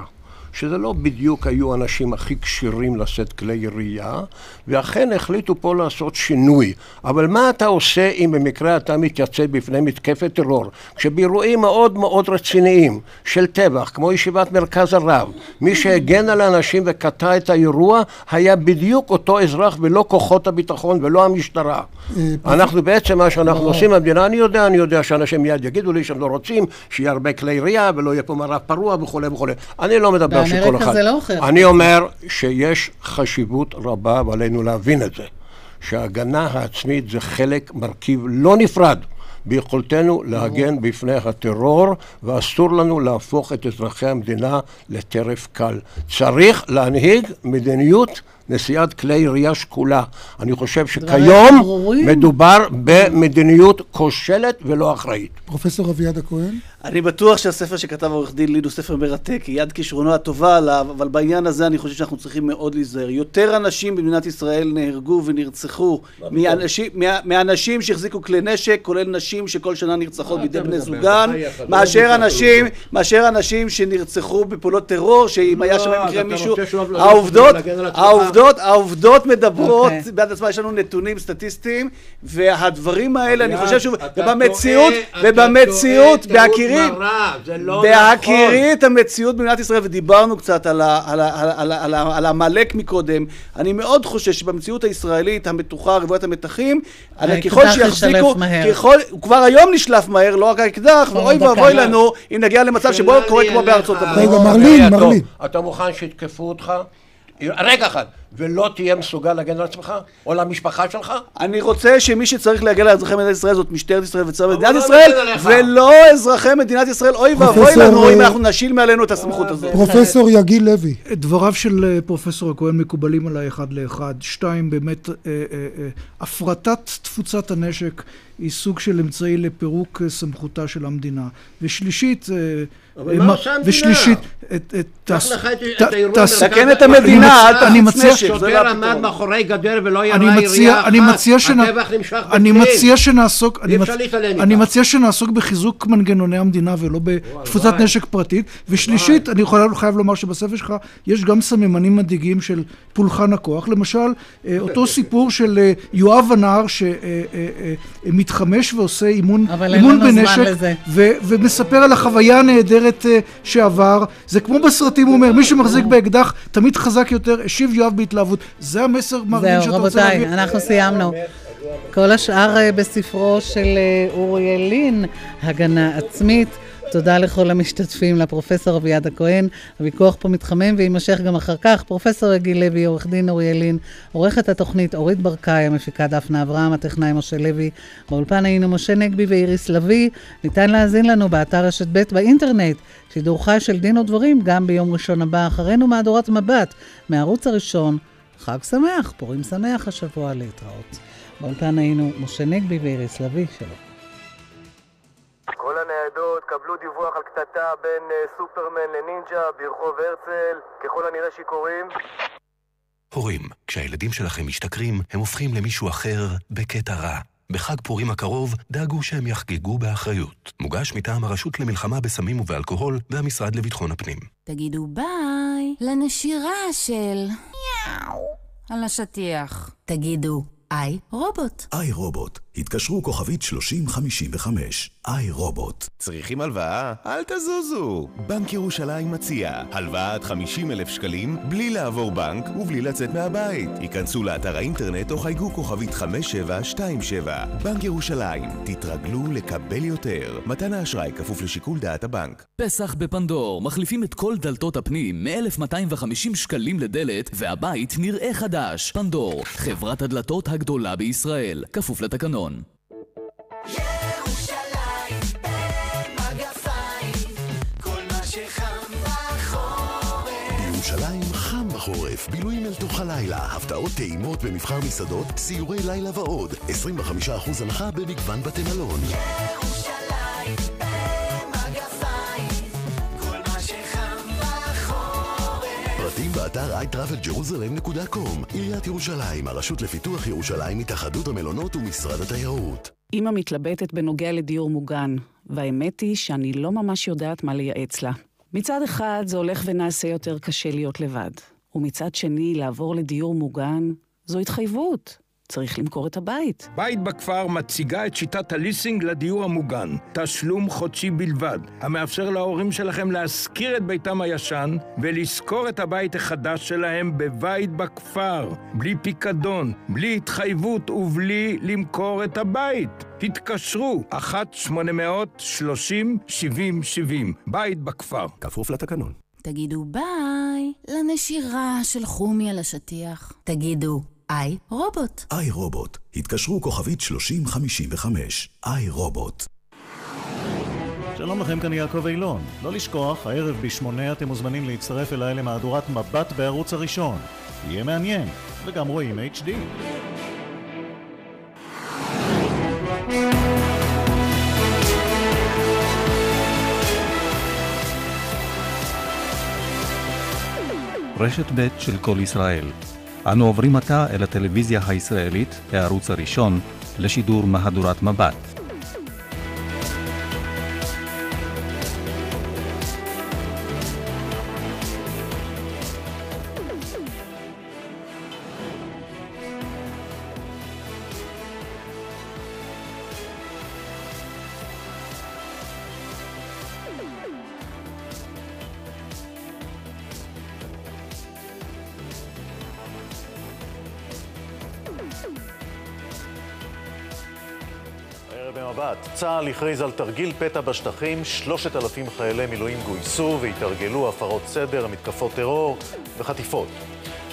שזה לא בדיוק היו האנשים הכי כשירים לשאת כלי ירייה, ואכן החליטו פה לעשות שינוי. אבל מה אתה עושה אם במקרה אתה מתייצב בפני מתקפת טרור? כשבאירועים מאוד מאוד רציניים של טבח, כמו ישיבת מרכז הרב, מי שהגן על האנשים וקטע את האירוע, היה בדיוק אותו אזרח ולא כוחות הביטחון ולא המשטרה. אנחנו בעצם, מה שאנחנו עושים במדינה, אני יודע, אני יודע שאנשים מיד יגידו לי שהם לא רוצים שיהיה הרבה כלי ירייה ולא יהיה פה מערב פרוע וכולי וכולי. אני לא מדבר שכל אחד... זה לא הוכיח. אני אומר שיש חשיבות רבה, ועלינו להבין את זה, שההגנה העצמית זה חלק, מרכיב לא נפרד. ביכולתנו להגן בפני הטרור, ואסור לנו להפוך את אזרחי המדינה לטרף קל. צריך להנהיג מדיניות נשיאת כלי ירייה שקולה. אני חושב שכיום. מדובר במדיניות כושלת ולא אחראית. פרופסור אביעד הכהן? אני בטוח שהספר שכתב עורך דין ליד הוא ספר מרתק, יד כישרונו הטובה עליו, אבל בעניין הזה אני חושב שאנחנו צריכים מאוד להיזהר. יותר אנשים במדינת ישראל נהרגו ונרצחו מאנשים, מה, מאנשים שהחזיקו כלי נשק, כולל נשים שכל שנה נרצחות בידי בני? זוגן, לא מאשר אנשים. מאשר אנשים שנרצחו בפעולות טרור, שאם היה לא, שם במקרה אתה מישהו... לא העובדות? העובדות, העובדות מדברות אוקיי. בעד עצמם, יש לנו נתונים סטטיסטיים, והדברים האלה, אני חושב שוב, ובמציאות, ובמציאות, טעות בהכירי, לא בהכירי את המציאות במדינת ישראל, ודיברנו קצת על העמלק מקודם, אני מאוד חושש שבמציאות הישראלית המתוחה, רוויית המתחים, ככל שיחזיקו. ככל, הוא כבר היום נשלף מהר, לא רק האקדח, ואוי. ואבוי לנו אם נגיע למצב שבו קורה כמו. בארצות הברית. רגע, מרלין, מרלין. אתה מוכן שיתקפו אותך? רגע אחד, ולא תהיה מסוגל להגן על עצמך או על המשפחה שלך? אני רוצה שמי שצריך להגן על אזרחי מדינת ישראל זאת משטרת ישראל וצבא מדינת לא ישראל. ולא אזרחי מדינת ישראל. אוי ואבוי לנו אם אה, אנחנו נשיל מעלינו את הסמכות הזאת. פרופסור יגיל לוי. דבריו של אה, פרופסור הכהן מקובלים עליי אחד לאחד. שתיים, באמת, אה, אה, אה, הפרטת תפוצת הנשק היא סוג של אמצעי לפירוק אה, סמכותה של המדינה. ושלישית, אה, אבל אה, מה עושה המדינה? ושלישית, את- את- המדינה, מציע- אל אני זה לא שוטר עמד. מאחורי גדר ולא אני ירה ירייה אני אחת. הטבח נמשך אני בפנים. מציע שנעסוק, אני, אי מצ... אפשר להתעלם אני מכך. מציע שנעסוק בחיזוק מנגנוני המדינה ולא בתפוצת. נשק פרטית. ושלישית, אני חייב לומר שבספר שלך יש גם סממנים מדאיגים של פולחן הכוח. למשל, אה, אותו סיפור של אה, יואב הנער שמתחמש ועושה אימון, אבל אין אימון לנו זמן בנשק, לזה. ומספר על החוויה הנהדרת אה, שעבר. זה כמו בסרטים, הוא אומר, מי שמחזיק באקדח תמיד חזק יותר, השיב יואב בהתלהבות. זה המסר זהו, שאתה רוצה רבותיי, להעביר. אנחנו סיימנו. כל השאר אה, בספרו של אה, אוריאל לין, הגנה עצמית. תודה לכל המשתתפים, לפרופסור אביעד הכהן. הוויכוח פה מתחמם ויימשך גם אחר כך. פרופסור יגיל לוי, עורך דין אוריאל לין, עורכת התוכנית אורית ברקאי, המפיקה דפנה אברהם, הטכנאי משה לוי. באולפן היינו משה נגבי ואיריס לביא. ניתן להאזין לנו באתר רשת ב' באינטרנט. שידור חי של דין ודברים גם ביום ראשון הבא, אחרינו מהדורת מבט, מהערוץ הראשון. חג שמח, פורים שמח השבוע להתראות. באולפן היינו משה נגבי ואיריס לביא, שלום. כל הניידות קבלו דיווח על קטטה בין אה, סופרמן לנינג'ה ברחוב הרצל, ככל הנראה שיכורים. הורים, כשהילדים שלכם משתכרים, הם הופכים למישהו אחר בקטע רע. בחג פורים הקרוב, דאגו שהם יחגגו באחריות. מוגש מטעם הרשות למלחמה בסמים ובאלכוהול והמשרד לביטחון הפנים. תגידו ביי לנשירה של יאו על השטיח. תגידו איי רובוט. איי רובוט, התקשרו כוכבית 3055. איי רובוט. צריכים הלוואה? אל תזוזו! בנק ירושלים מציע הלוואה עד 50 אלף שקלים בלי לעבור בנק ובלי לצאת מהבית. היכנסו לאתר האינטרנט או חייגו כוכבית 5727. בנק ירושלים, תתרגלו לקבל יותר. מתן האשראי כפוף לשיקול דעת הבנק. פסח בפנדור, מחליפים את כל דלתות הפנים מ-1250 שקלים לדלת, והבית נראה חדש. פנדור, חברת הדלתות הגדולה בישראל, כפוף לתקנון. בירושלים חם בחורף, בילויים אל תוך הלילה, הפתעות טעימות במבחר מסעדות, סיורי לילה ועוד, 25% הנחה במגוון בתי מלון. פרטים באתר iTravelJerusalem.com עיריית ירושלים, הרשות לפיתוח ירושלים, התאחדות המלונות ומשרד התיירות. אמא מתלבטת בנוגע לדיור מוגן, והאמת היא שאני לא ממש יודעת מה לייעץ לה. מצד אחד, זה הולך ונעשה יותר קשה להיות לבד, ומצד שני, לעבור לדיור מוגן זו התחייבות. צריך למכור את הבית. בית בכפר מציגה את שיטת הליסינג לדיור המוגן. תשלום חודשי בלבד, המאפשר להורים שלכם להשכיר את ביתם הישן ולשכור את הבית החדש שלהם בבית בכפר, בלי פיקדון, בלי התחייבות ובלי למכור את הבית. התקשרו, 1-800-30-70-70, בית בכפר. כפוף לתקנון. תגידו ביי לנשירה של חומי על השטיח. תגידו איי רובוט. איי רובוט, התקשרו כוכבית 3055. איי רובוט. שלום לכם, כאן יעקב אילון. לא לשכוח, הערב בשמונה אתם מוזמנים להצטרף אליי למהדורת מבט בערוץ הראשון. יהיה מעניין, וגם רואים HD. רשת ב' של כל ישראל. אנו עוברים עתה אל הטלוויזיה הישראלית, הערוץ הראשון, לשידור מהדורת מבט. צה"ל הכריז על תרגיל פתע בשטחים, 3,000 חיילי מילואים גויסו והתרגלו הפרות סדר, מתקפות טרור וחטיפות.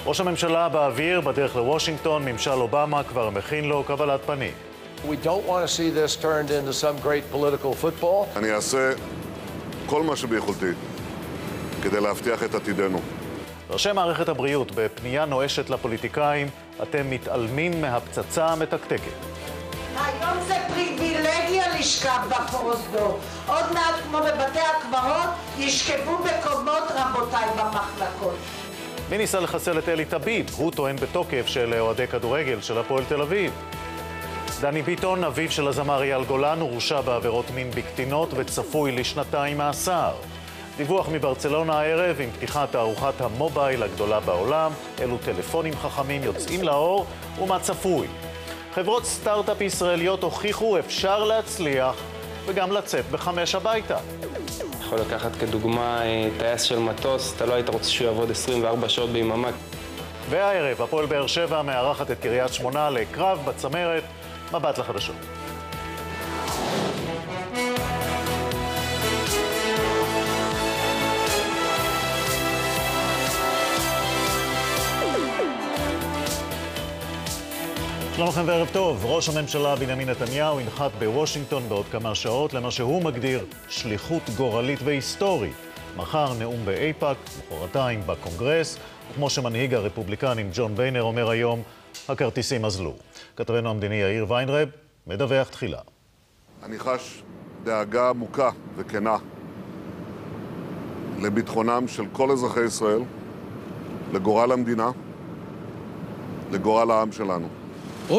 ראש הממשלה באוויר, בדרך לוושינגטון, ממשל אובמה כבר מכין לו קבלת פנים. We don't want to see this turned into some great political football. אני אעשה כל מה שביכולתי כדי להבטיח את עתידנו. ראשי מערכת הבריאות, בפנייה נואשת לפוליטיקאים, אתם מתעלמים מהפצצה המתקתקת. היום זה פריבילגיה לשכב בפרוזדור. עוד מעט, כמו בבתי הקברות, ישכבו בקומות רבותיי במחלקות. מי ניסה לחסל את אלי טביב? הוא טוען בתוקף של אוהדי כדורגל של הפועל תל אביב. דני ביטון, אביו של הזמר אייל גולן, הורשע בעבירות מין בקטינות וצפוי לשנתיים מאסר. דיווח מברצלונה הערב עם פתיחת תערוכת המובייל הגדולה בעולם, אילו טלפונים חכמים יוצאים לאור ומה צפוי. חברות סטארט-אפ ישראליות הוכיחו אפשר להצליח וגם לצאת בחמש הביתה. יכול לקחת כדוגמה אה, טייס של מטוס, אתה לא היית רוצה שהוא יעבוד 24 שעות ביממה. והערב, הפועל באר שבע מארחת את קריית שמונה לקרב בצמרת, מבט לחדשות. שלום לכם וערב טוב. ראש הממשלה בנימין נתניהו ינחת בוושינגטון בעוד כמה שעות למה שהוא מגדיר שליחות גורלית והיסטורית. מחר נאום באיפא"ק, מחרתיים בקונגרס, וכמו שמנהיג הרפובליקנים ג'ון ביינר אומר היום, הכרטיסים אזלו. כתבנו המדיני יאיר ויינרב מדווח תחילה. אני חש דאגה עמוקה וכנה לביטחונם של כל אזרחי ישראל, לגורל המדינה, לגורל העם שלנו.